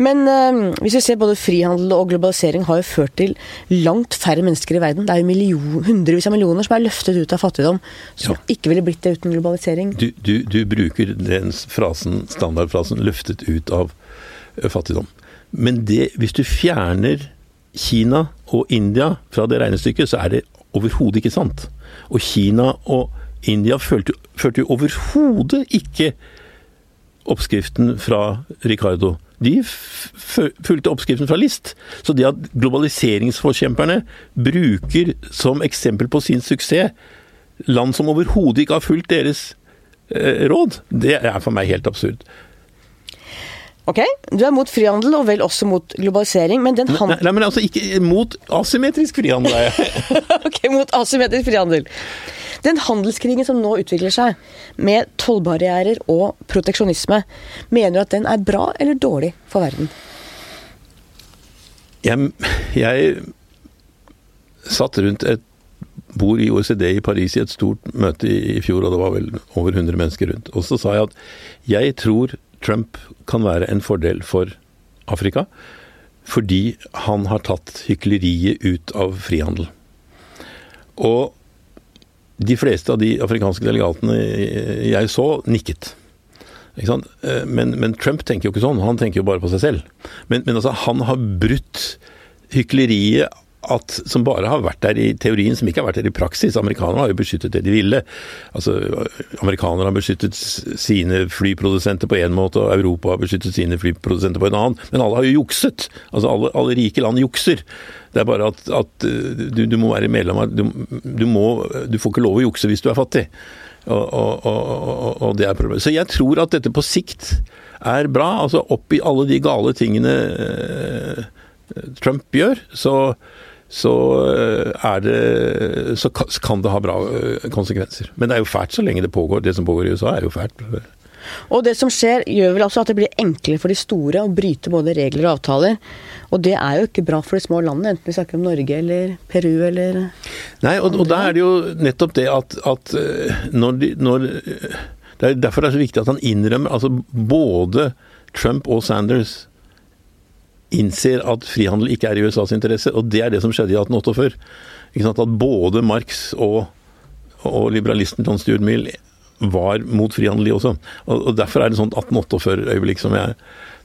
Men øh, hvis vi ser både frihandel og globalisering har jo ført til langt færre mennesker i verden. Det er jo million, hundrevis av millioner som er løftet ut av fattigdom, som ja. ikke ville blitt det uten globalisering. Du, du, du bruker den frasen, standardfrasen 'løftet ut av fattigdom'. Men det, hvis du fjerner Kina og India fra det regnestykket, så er det overhodet ikke sant. Og Kina og India førte, førte jo overhodet ikke oppskriften fra Ricardo. De fulgte oppskriften fra List. Så det at globaliseringsforkjemperne bruker som eksempel på sin suksess land som overhodet ikke har fulgt deres eh, råd, det er for meg helt absurd. Ok, du er mot frihandel, og vel også mot globalisering, men den handel... Nei, nei, men altså ikke mot asymmetrisk frihandel, er jeg. ok, mot asymmetrisk frihandel. Den handelskrigen som nå utvikler seg, med tollbarrierer og proteksjonisme, mener du at den er bra eller dårlig for verden? Jeg, jeg satt rundt et bord i OECD i Paris i et stort møte i, i fjor, og det var vel over 100 mennesker rundt. Og så sa jeg at jeg tror Trump kan være en fordel for Afrika, fordi han har tatt hykleriet ut av frihandel. Og de fleste av de afrikanske delegatene jeg så, nikket. Men, men, Trump tenker jo ikke sånn, han tenker jo bare på seg selv. Men, men altså, han har brutt hykleriet at, som bare har vært der i teorien, som ikke har vært der i praksis. Amerikanerne har jo beskyttet det de ville. Altså, Amerikanerne har beskyttet sine flyprodusenter på én måte, og Europa har beskyttet sine flyprodusenter på en annen. Men alle har jo jukset. Altså, alle, alle rike land jukser. Det er bare at, at du, du, må være medlem av du, du, må, du får ikke lov å jukse hvis du er fattig. Og, og, og, og, det er problemet. Så jeg tror at dette på sikt er bra. Altså oppi alle de gale tingene eh, Trump gjør, så, så, eh, det, så kan det ha bra eh, konsekvenser. Men det er jo fælt så lenge det pågår. Det som pågår i USA er jo fælt. Og det som skjer gjør vel altså at det blir enklere for de store å bryte både regler og avtaler. Og det er jo ikke bra for de små landene, enten vi snakker om Norge eller Peru eller Nei, og, og da er det jo nettopp det at, at eh, når, de, når Det er derfor det er så viktig at han innrømmer Altså både Trump og Sanders innser at frihandel ikke er i USAs interesse, og det er det som skjedde i 1848. At både Marx og, og liberalisten John Stuart Mill var mot frihandel, de også. Og, og Derfor er det sånn sånt 1848-øyeblikk som,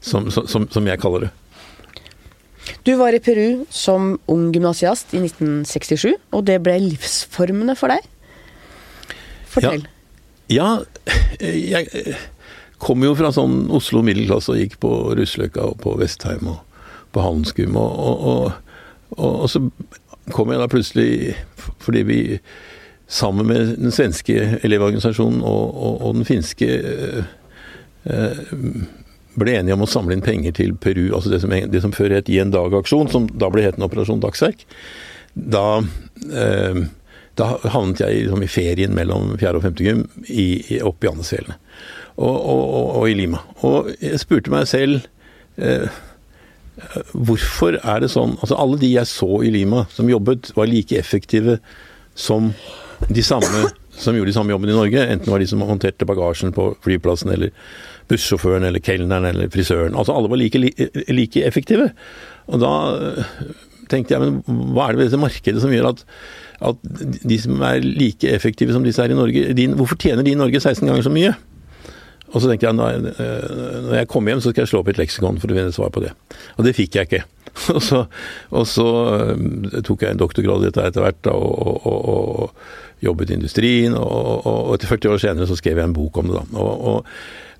som, som, som, jeg kaller det. Du var i Peru som ung gymnasiast i 1967, og det ble livsformende for deg. Fortell. Ja, ja jeg kom jo fra sånn Oslo middelklasse og gikk på Russløkka og på Vestheim og på Handelsgym. Og, og, og, og, så kom jeg da plutselig, fordi vi sammen med den svenske elevorganisasjonen og, den finske eh, ble enige om å samle inn penger til Peru, altså det som, det som før het I en dag-aksjon, som da ble hetende Operasjon Dagsverk. Da, eh, da havnet jeg liksom, i ferien mellom 4. og 5. gym i, i, oppe i Andesfjellene og, og, og, i Lima. Og jeg spurte meg selv eh, Hvorfor er det sånn Altså alle de jeg så i Lima som jobbet, var like effektive som de samme som gjorde de samme jobben i Norge. Enten det var de som håndterte bagasjen på flyplassen, eller bussjåføren, eller kelneren, eller frisøren. Altså alle var like, like effektive. Og da øh, tenkte jeg, men hva er det ved dette markedet som gjør at, at de som er like effektive som disse her i Norge, de, hvorfor tjener de i Norge 16 ganger så mye? Og så tenkte jeg eh, når jeg kommer hjem, så skal jeg slå opp i et leksikon for å finne svar på det. Og det fikk jeg ikke. Og så, og så eh, tok jeg en doktorgrad i dette etter hvert, da, og, og, og, jobbet i industrien. Og, etter 40 år senere så skrev jeg en bok om det, da.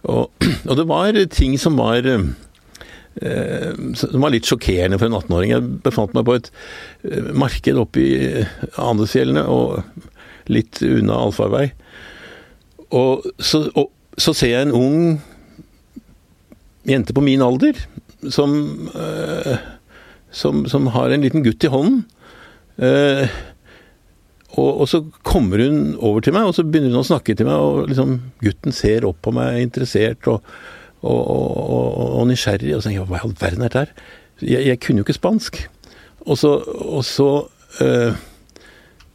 Og, det var ting som var eh, som var litt sjokkerende for en 18-åring. Jeg befant meg på et marked oppe i Andesfjellene og litt unna allfarvei. Og, så, og, så ser jeg en ung jente på min alder som, øh, som, som har en liten gutt i hånden. Uh, og, og, så kommer hun over til meg, og så begynner hun å snakke til meg, og liksom, gutten ser opp på meg, interessert og, og, og nysgjerrig. Og så tenker jeg hva i all verden er dette her? Jeg, jeg, kunne jo ikke spansk. Og så, så uh,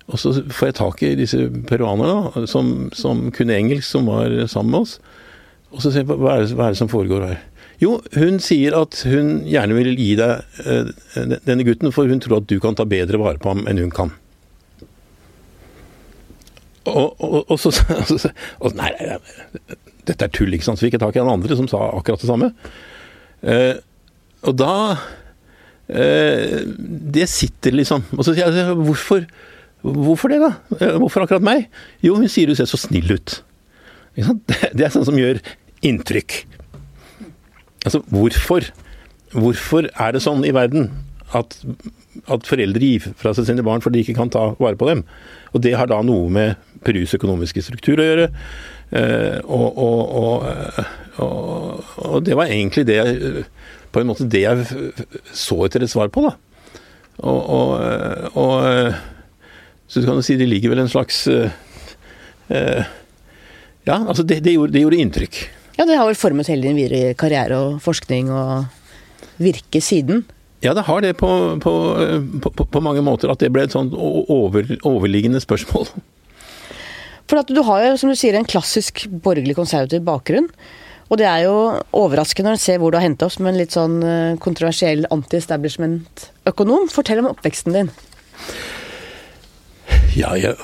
og så får jeg tak i disse peruanerne som, som, kunne engelsk, som var sammen med oss. Og så ser jeg hva er, det, hva er det som foregår her? Jo, hun sier at hun gjerne vil gi deg uh, denne gutten, for hun tror at du kan ta bedre vare på ham enn hun kan. Og, og, og så og, Nei, nei, dette er tull, ikke sant. Så fikk jeg tak i han andre som sa akkurat det samme. Eh, og da eh, Det sitter liksom Og så sier jeg hvorfor Hvorfor det, da? Eh, hvorfor akkurat meg? Jo, hun sier du ser så snill ut. Det er sånn som gjør inntrykk. Altså, hvorfor? Hvorfor er det sånn i verden at, at foreldre gir fra seg sine barn fordi de ikke kan ta vare på dem? Og det har da noe med Perus økonomiske struktur å gjøre. Uh, og, og, og, og, det var egentlig det jeg, på en måte det jeg så etter et svar på, da. Og, så du kan jo si det ligger vel en slags uh, uh, Ja, altså det, det, gjorde, det, gjorde, inntrykk. Ja, det har vel formet hele din videre karriere og forskning og virke siden? Ja, det har det på, på, på, på mange måter. At det ble et sånt over, overliggende spørsmål. For at du har jo, som du sier, en klassisk borgerlig konservativ bakgrunn. Og det er jo overraskende når se ser hvor du har hentet opp som en litt sånn eh, kontroversiell anti-establishment-økonom. Fortell om oppveksten din. Ja, jeg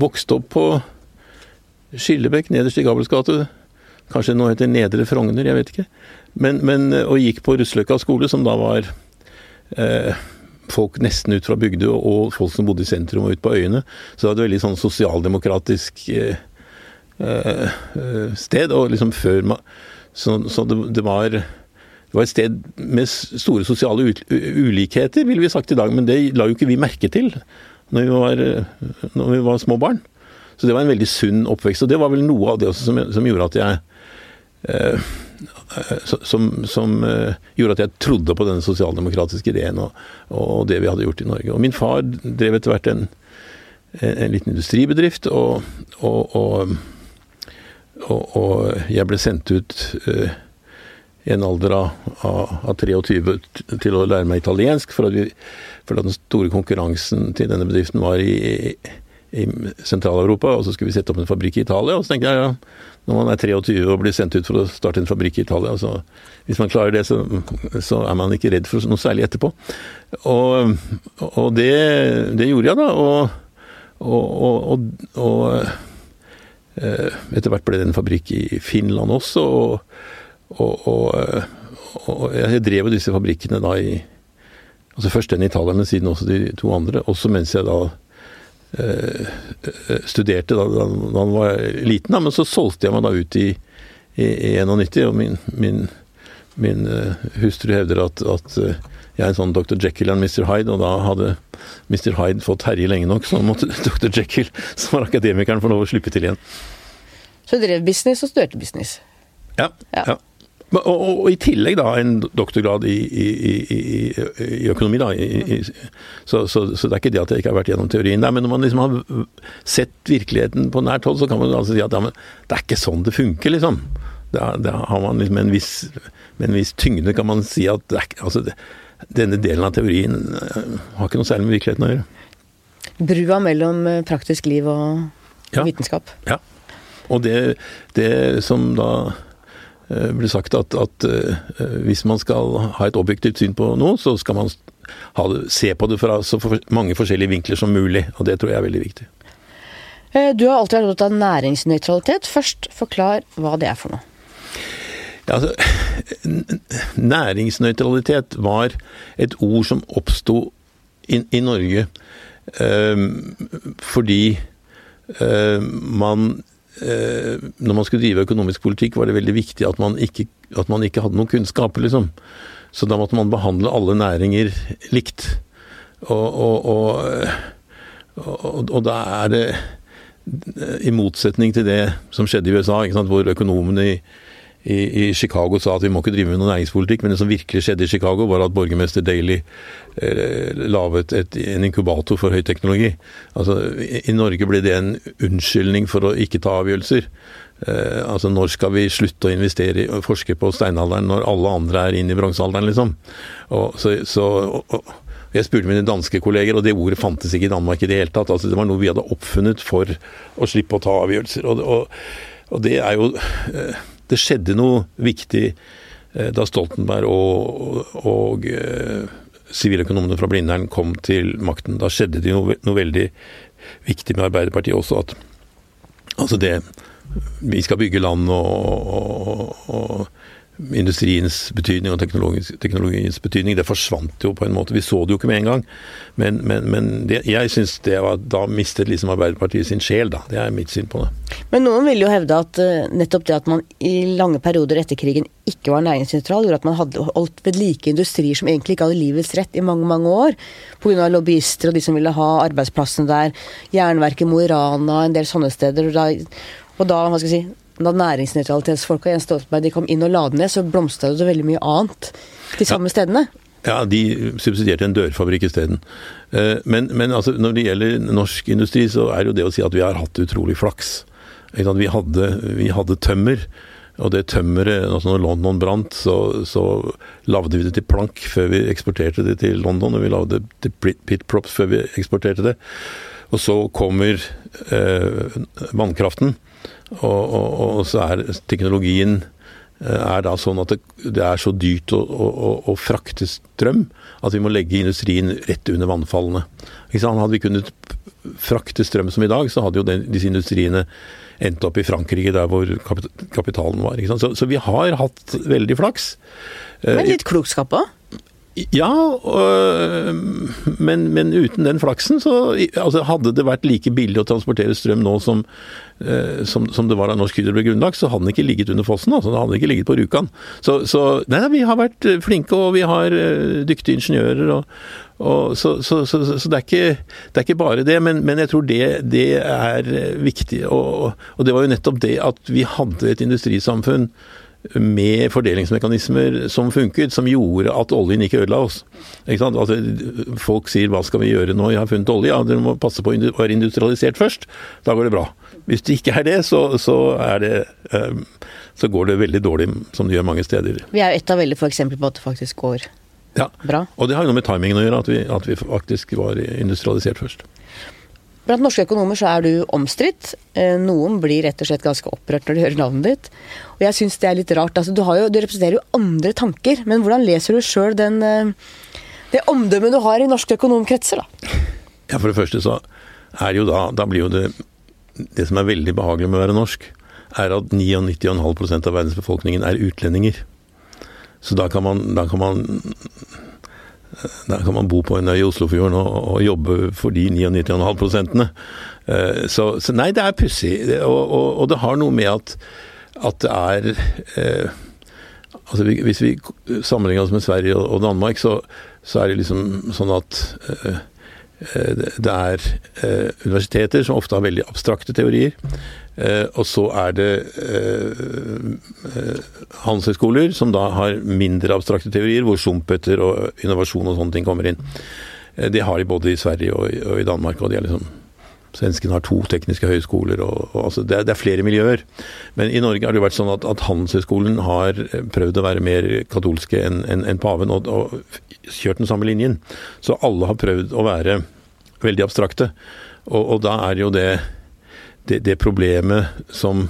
vokste opp på Skillebekk, nederst i Gabels gate. Kanskje nå heter Nedre Frogner, jeg vet ikke. Men, men, og gikk på Russløkka skole, som da var eh, folk nesten ut fra bygde, og folk som bodde i sentrum og ute på øyene. Så det var et veldig sånn sosialdemokratisk eh, eh, sted. Og liksom før man Så, så det, det, var det var et sted med store sosiale ulikheter, ville vi sagt i dag, men det la jo ikke vi merke til når vi var, når vi var små barn. Så det var en veldig sunn oppvekst. Og det var vel noe av det som, som gjorde at jeg eh, som, som eh, gjorde at jeg trodde på denne sosialdemokratiske ideen og, og, det vi hadde gjort i Norge. Og min far drev etter hvert en, en liten industribedrift, og, og, og, jeg ble sendt ut uh, i en alder av, av, av, 23 til å lære meg italiensk, for at, vi, for at den store konkurransen til denne bedriften var i, i, i Sentral-Europa, og så skulle vi sette opp en fabrikk i Italia. Og så tenkte jeg ja, når man er 23 og blir sendt ut for å starte en fabrikk i Italia, så hvis man klarer det, så, så er man ikke redd for noe særlig etterpå. Og, og det, det, gjorde jeg, da. Og, og, og eh, etter hvert ble det en fabrikk i Finland også. og og, og, og, jeg drev jo disse fabrikkene da i altså Først den i Italia, men siden også de to andre. Også mens jeg da eh, eh studerte da, da, da han var liten. Da, men så solgte jeg meg da ut i, i, i 91, og min, min, min uh, hustru hevder at, at uh, jeg er en sånn Dr. Jekyll og Mr. Hyde, og da hadde Mr. Hyde fått herje lenge nok, så måtte Dr. Jekyll, som var akademikeren, få lov å slippe til igjen. Så du drev business og studerte business? Ja. ja. ja. Og, og, og, i tillegg da en doktorgrad i, i, i, i økonomi, da. Så, så, så, det er ikke det at jeg ikke har vært gjennom teorien der. Men når man liksom har sett virkeligheten på nært hold, så kan man altså si at ja, men det er ikke sånn det funker, liksom. Da, da har man liksom en viss, med en viss tyngde kan man si at er, altså, denne delen av teorien eh, har ikke noe særlig med virkeligheten å gjøre. Brua mellom eh, praktisk liv og, ja, vitenskap. Ja. Og det, det som da ble sagt at, at uh, hvis man skal ha et objektivt syn på noe, så skal man det, se på det fra så mange forskjellige vinkler som mulig. Og det tror jeg er veldig viktig. Eh, du har alltid vært opptatt av næringsnøytralitet. Først forklar hva det er for noe. Ja, altså, næringsnøytralitet var et ord som oppsto i, i, Norge um, fordi um, man Eh, når man skulle drive økonomisk politikk, var det veldig viktig at man ikke, at man ikke hadde noen kunnskaper, liksom. Så da måtte man behandle alle næringer likt. Og, og, og, og da er det i motsetning til det som skjedde i USA, hvor økonomene i i, i, Chicago sa at vi må ikke drive med noe næringspolitikk, men det som virkelig skjedde i Chicago, var at borgermester Daly eh, laget et, en inkubator for høyteknologi. Altså, i, i, Norge ble det en unnskyldning for å ikke ta avgjørelser. Eh, altså, når skal vi slutte å investere og forske på steinalderen når alle andre er inne i bronsealderen, liksom? Og, så, så og, og, jeg spurte mine danske kolleger, og det ordet fantes ikke i Danmark i det hele tatt. Altså, det var noe vi hadde oppfunnet for å slippe å ta avgjørelser. Og, og det er jo eh, det skjedde noe viktig eh, da Stoltenberg og, og eh, siviløkonomene fra Blindern kom til makten. Da skjedde det noe, noe veldig viktig med Arbeiderpartiet også. at altså det Vi skal bygge land og, og, og industriens betydning og teknologiens betydning. Det forsvant jo på en måte. Vi så det jo ikke med en gang. Men, men, men det, jeg syns det var Da mistet liksom Arbeiderpartiet sin sjel, da. Det er mitt syn på det. Men noen vil jo hevde at uh, nettopp det at man i lange perioder etter krigen ikke var næringsnøytral, gjorde at man hadde holdt ved like industrier som egentlig ikke hadde livets rett i mange, mange år. Pga. lobbyister og de som ville ha arbeidsplassene der. Jernverket Mo i Rana, en del sånne steder. Og da, og da hva skal jeg si, da næringsnøytralitetsfolka Jens Stoltenberg de kom inn og la det ned, så blomstra det veldig mye annet de samme ja. stedene. Ja, de subsidierte en dørfabrikk isteden. Eh, men, men altså, når det gjelder norsk industri, så er jo det å si at vi har hatt utrolig flaks. Vi hadde, vi hadde tømmer. Og det tømmeret altså Når London brant, så, så lagde vi det til plank før vi eksporterte det til London. Og vi lagde det til pit props før vi eksporterte det. Og så kommer eh, vannkraften. Og, og, og, så er teknologien eh, er da sånn at det, det er så dyrt å, å, å, frakte strøm at vi må legge industrien rett under vannfallene. Hadde vi kunnet frakte strøm som i dag, så hadde jo den, disse industriene endt opp i Frankrike, der hvor kapitalen var. Så, så, vi har hatt veldig flaks. Men litt klokskap òg? Ja, øh, men, men, uten den flaksen så altså Hadde det vært like billig å transportere strøm nå som, øh, som, som det var da Norsk Hydro ble grunnlagt, så hadde den ikke ligget under fossen. altså Den hadde ikke ligget på Rjukan. Så, så nei, vi har vært flinke, og vi har øh, dyktige ingeniører. og, og så, så, så, det, er ikke, det, er ikke, bare det, men, men jeg tror det, det er viktig. Og, og, det var jo nettopp det at vi hadde et industrisamfunn med fordelingsmekanismer som funket, som gjorde at oljen ikke ødela oss. Ikke altså, folk sier 'hva skal vi gjøre nå, jeg har funnet olje'. Ja, dere må passe på å være industrialisert først. Da går det bra. Hvis det ikke er det, så, så, er det, um, så går det veldig dårlig, som det gjør mange steder. Vi er jo et av veldig få eksempler på at det faktisk går ja. bra. Og det har jo noe med timingen å gjøre, at vi, at vi faktisk var industrialisert først. Blant norske økonomer så er du omstridt. Eh, noen blir rett og slett ganske opprørt når de hører navnet ditt. Og jeg syns det er litt rart. Altså, du, jo, du, representerer jo andre tanker, men hvordan leser du sjøl eh, det omdømmet du har i norske økonomkretser, da? Ja, for det første så er jo da Da blir jo det Det som er veldig behagelig med å være norsk, er at 99,5% av verdensbefolkningen er utlendinger. Så da kan man, da kan man der kan man bo på en øy i Oslofjorden og, og jobbe for de 99,5 prosentene. Eh, så, så, nei, det er pussig. Og, og, og, det har noe med at, at det er eh, altså Hvis vi sammenligner oss med Sverige og, Danmark, så, så, er det liksom sånn at eh det er eh, universiteter som ofte har veldig abstrakte teorier. Eh, og så er det eh, eh, handelshøyskoler som da har mindre abstrakte teorier, hvor Schumpeter og innovasjon og sånne ting kommer inn. Det har de både i Sverige og i Danmark. og de er liksom Svenskene har to tekniske høyskoler. Og, og altså det, det, er, flere miljøer. Men i Norge har det vært sånn at, at Handelshøyskolen har prøvd å være mer katolske enn en, en paven, og, og, kjørt den samme linjen. Så alle har prøvd å være veldig abstrakte. Og, og da er jo det det, det problemet som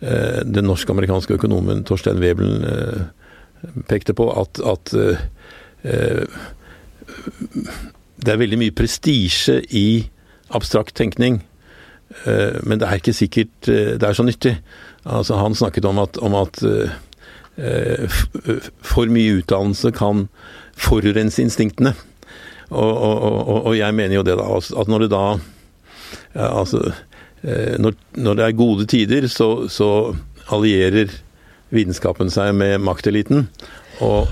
eh, den norsk-amerikanske økonomen Torstein Webelen eh, pekte på, at, at eh, eh det er veldig mye prestisje i abstrakt tenkning. Eh, men det er ikke sikkert eh, det er så nyttig. Altså, han snakket om at, om at for mye utdannelse kan forurense instinktene. Og, og, og, og, jeg mener jo det, da, at når det da altså Eh, når, når, det er gode tider, så, så, allierer vitenskapen seg med makteliten og,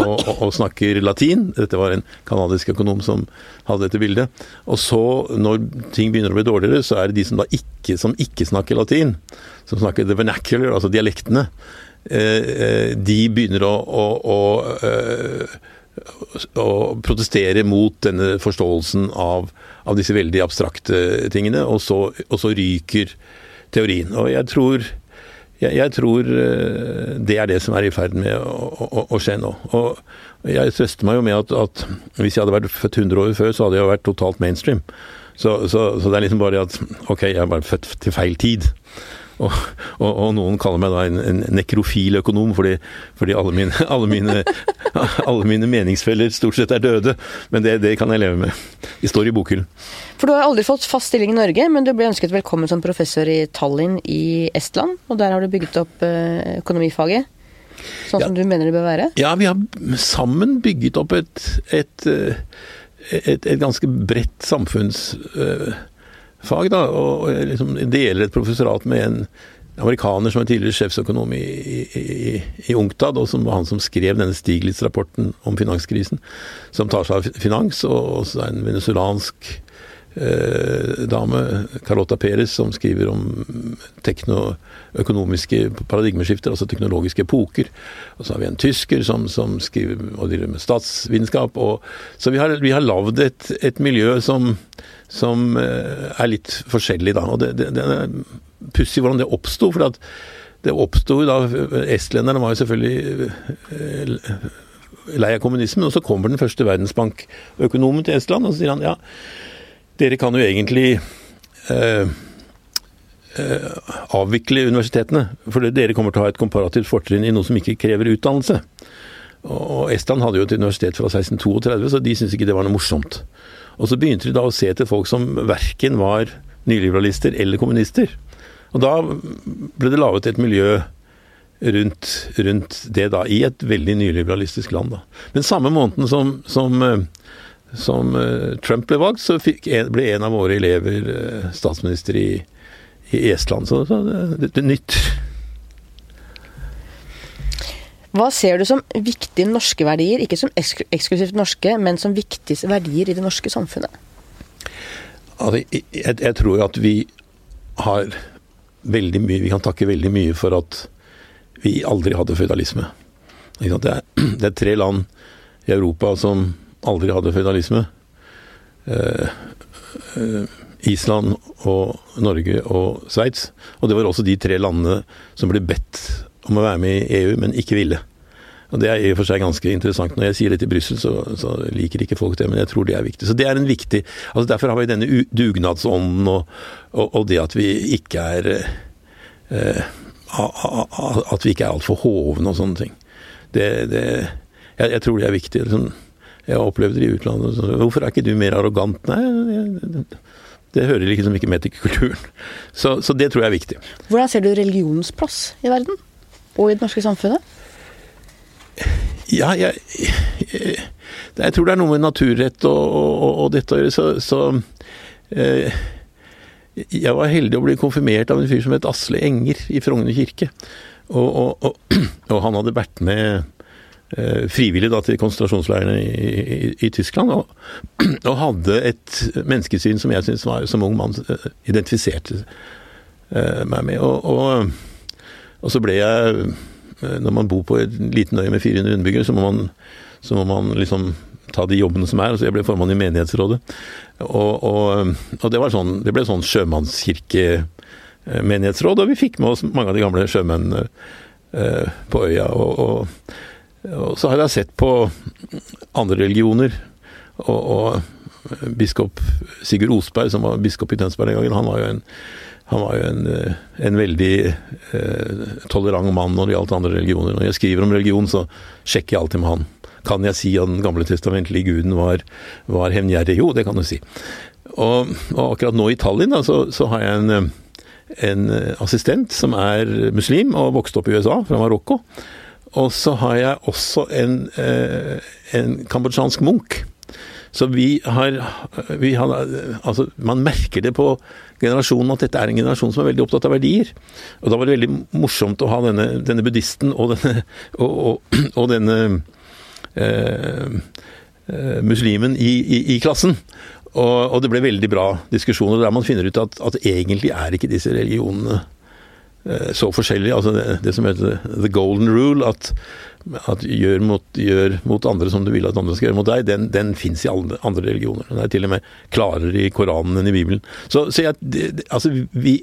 og, og, snakker latin. Dette var en canadisk økonom som hadde dette bildet. Og så, når ting begynner å bli dårligere, så er det de som ikke, som ikke snakker latin, som snakker the vernacular, altså dialektene, eh, eh, de begynner å, å, å og protestere mot denne forståelsen av, av disse veldig abstrakte tingene, og så, og så, ryker teorien. Og jeg tror, jeg, jeg tror eh, det er det som er i ferd med å, å, å skje nå. Og jeg trøster meg jo med at, at, hvis jeg hadde vært født 100 år før, så hadde jeg vært totalt mainstream. Så, så, så det er liksom bare at ok, jeg er bare født til feil tid. Og, og, og, noen kaller meg da en, en nekrofil økonom, fordi, fordi alle, mine, alle, mine, alle, mine, meningsfeller stort sett er døde. Men det, det kan jeg leve med. De står i bokhyllen. For du har aldri fått fast stilling i Norge, men du ble ønsket velkommen som professor i Tallinn i Estland. Og der har du bygget opp eh, økonomifaget. Sånn ja. som du mener det bør være? Ja, vi har sammen bygget opp et, et, eh, et, et ganske bredt samfunnsfag, da. Og liksom deler et professorat med en amerikaner som er tidligere sjefsøkonom i, i, i, UNCTAD, og som var han som skrev denne Stiglitz-rapporten om finanskrisen, som tar seg av finans, og også en venezuelansk eh, dame, Carlota Perez, som skriver om teknoøkonomiske paradigmeskifter, altså teknologiske epoker. Og så har vi en tysker som, som skriver og driver med statsvitenskap. så vi har, vi har lagd et, et, miljø som, som eh, er litt forskjellig, da. og det, det, det er pussig hvordan det oppsto. For at det oppsto da Estlenderne var jo selvfølgelig eh, lei av kommunismen. Og så kommer den første verdensbankøkonomen til Estland, og så sier han ja, dere kan jo egentlig eh, eh, avvikle universitetene. For dere kommer til å ha et komparativt fortrinn i noe som ikke krever utdannelse. Og Estland hadde jo et universitet fra 1632, så de syntes ikke det var noe morsomt. Og så begynte de da å se til folk som verken var nyliberalister eller kommunister. Og da ble det laget et miljø rundt, rundt det da, i et veldig nyliberalistisk land. da. Men samme måneden som, som, eh, som eh, Trump ble valgt, så fikk, ble en av våre elever eh, statsminister i, i Estland. Så, så det, det nytt. Hva ser du som viktige norske verdier, ikke som eksklusivt norske, men som viktigste verdier i det norske samfunnet? Altså, jeg, jeg tror at vi har veldig mye, vi kan takke veldig mye for at vi aldri hadde føydalisme. Det er, det er tre land i Europa som aldri hadde føydalisme. Eh, eh, Island og Norge og Sveits. Og det var også de tre landene som ble bedt om å være med i EU, men ikke ville. Og Det er i og for seg ganske interessant. Når jeg sier det til Brussel, så, så, liker ikke folk det, men jeg tror det er viktig. Så det er en viktig altså Derfor har vi denne dugnadsånden og, og, og det at vi ikke er Eh, at vi ikke er altfor hovne og sånne ting. Det, det, jeg, jeg, tror det er viktig. Liksom, jeg har opplevd det i utlandet. Så, hvorfor er ikke du mer arrogant? Nei, det, det hører liksom ikke med til kulturen. Så, så, det tror jeg er viktig. Hvordan ser du religionens plass i verden? Og i det norske samfunnet? Ja, jeg, jeg, jeg tror det er noe med naturrett og, og, og dette å gjøre. Så, så eh, jeg var heldig å bli konfirmert av en fyr som het Asle Enger i Frogner kirke. Og, og, han hadde vært med eh, frivillig da, til konsentrasjonsleirene i, i, i, Tyskland. Og, hadde et menneskesyn som jeg syns som ung mann eh, identifiserte eh, meg med. Og, så ble jeg eh, Når man bor på en liten øy med 400 innbyggere, så må man, så må man liksom ta de jobbene som er. Så jeg ble formann i menighetsrådet. Og, og, og det, sånn, det, ble sånn sjømannskirkemenighetsråd, og vi fikk med oss mange av de gamle sjømennene eh, på øya. Og, og, så har jeg sett på andre religioner, og, biskop Sigurd Osberg, som var biskop i Tønsberg den gangen, han var jo en han var jo en, eh, en veldig eh, tolerant mann når det gjaldt andre religioner. Når jeg skriver om religion, så sjekker jeg alltid med han. Kan jeg si at den gamle testamentlige guden var, var hevngjerrig? Jo, det kan du si. Og, og, akkurat nå i Tallinn da, så, så har jeg en, en, assistent som er muslim og vokste opp i USA, fra Marokko. Og så har jeg også en, eh, en kambodsjansk munk. Så vi har, vi har, Altså, man merker det på generasjonen at dette er en generasjon som er veldig opptatt av verdier. Og da var det veldig morsomt å ha denne, denne buddhisten og denne, og, og, og denne Eh, eh, muslimen i, i, i klassen. Og, og, det ble veldig bra diskusjoner der man finner ut at, at egentlig er ikke disse religionene eh, så forskjellige. Altså det, det, som heter the golden rule, at, at gjør, mot, gjør, mot, andre som du vil at andre skal gjøre mot deg, den, den fins i alle andre religioner. Den er til og med klarere i Koranen enn i Bibelen. Så, så jeg, det, altså vi,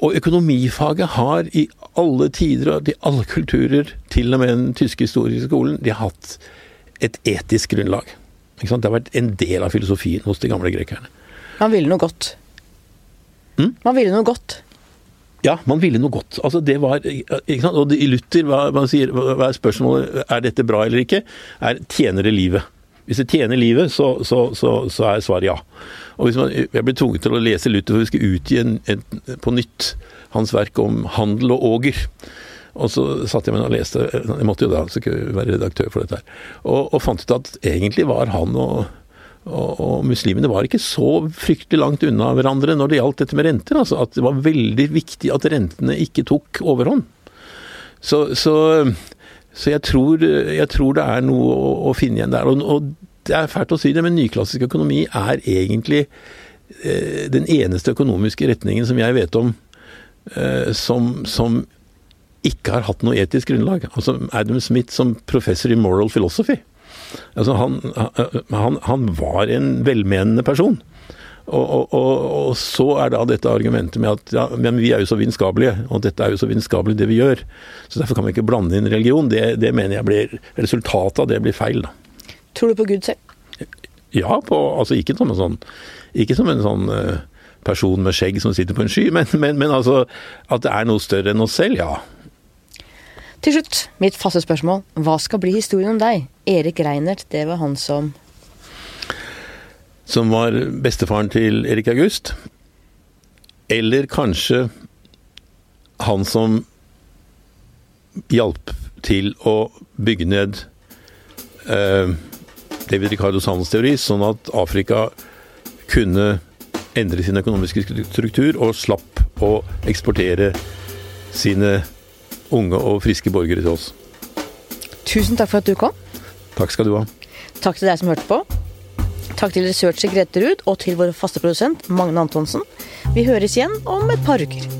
og økonomifaget har i alle tider og i alle kulturer, til og med den tyske historiske skolen, de har hatt et etisk grunnlag. Det har vært en del av filosofien hos de gamle grekerne. Man ville noe godt. Mm? Man ville noe godt. Ja, man ville noe godt. Altså det var, ikke sant? Og i Luther, hva, hva, sier, hva er spørsmålet er dette bra eller ikke? Er Tjener det livet? Hvis det tjener livet, så, så, så, så er svaret ja. Og hvis man, Jeg ble tvunget til å lese Luther for vi skulle utgi en, en, på nytt hans verk om handel og åger. Og så satt jeg meg og leste, jeg måtte jo da være redaktør for dette her, og, og fant ut at egentlig var han og, og, og, muslimene var ikke så fryktelig langt unna hverandre når det gjaldt dette med renter. altså At det var veldig viktig at rentene ikke tok overhånd. Så, så, så jeg, tror, jeg, tror, det er noe å, å finne igjen der. Og, og, det er fælt å si det, men nyklassisk økonomi er egentlig eh, den eneste økonomiske retningen som jeg vet om eh, som, som ikke har hatt noe etisk grunnlag. Altså Adam Smith som professor i moral philosophy. Altså han, han, han var en velmenende person. Og, og, og, og, så er da dette argumentet med at ja, men vi er jo så vitenskapelige, og dette er jo så vitenskapelig det vi gjør. Så derfor kan vi ikke blande inn religion. Det, det mener jeg blir Resultatet av det blir feil, da. Tror du på Gud selv? Ja, på, altså ikke som en sånn, ikke som en sånn uh, person med skjegg som sitter på en sky, men, men, men altså at det er noe større enn oss selv, ja. Til slutt, mitt faste spørsmål. Hva skal bli historien om deg? Erik Reinert, det var han som Som var bestefaren til Erik August. Eller kanskje han som hjalp til å bygge ned eh, David Ricardo Sandels teori, sånn at Afrika kunne endre sin økonomiske struktur og slapp å eksportere sine unge og friske borgere til oss. Tusen takk for at du kom. Takk skal du ha. Takk til deg som hørte på. Takk til researcher Grete Ruud og til vår faste produsent Magne Antonsen. Vi høres igjen om et par uker.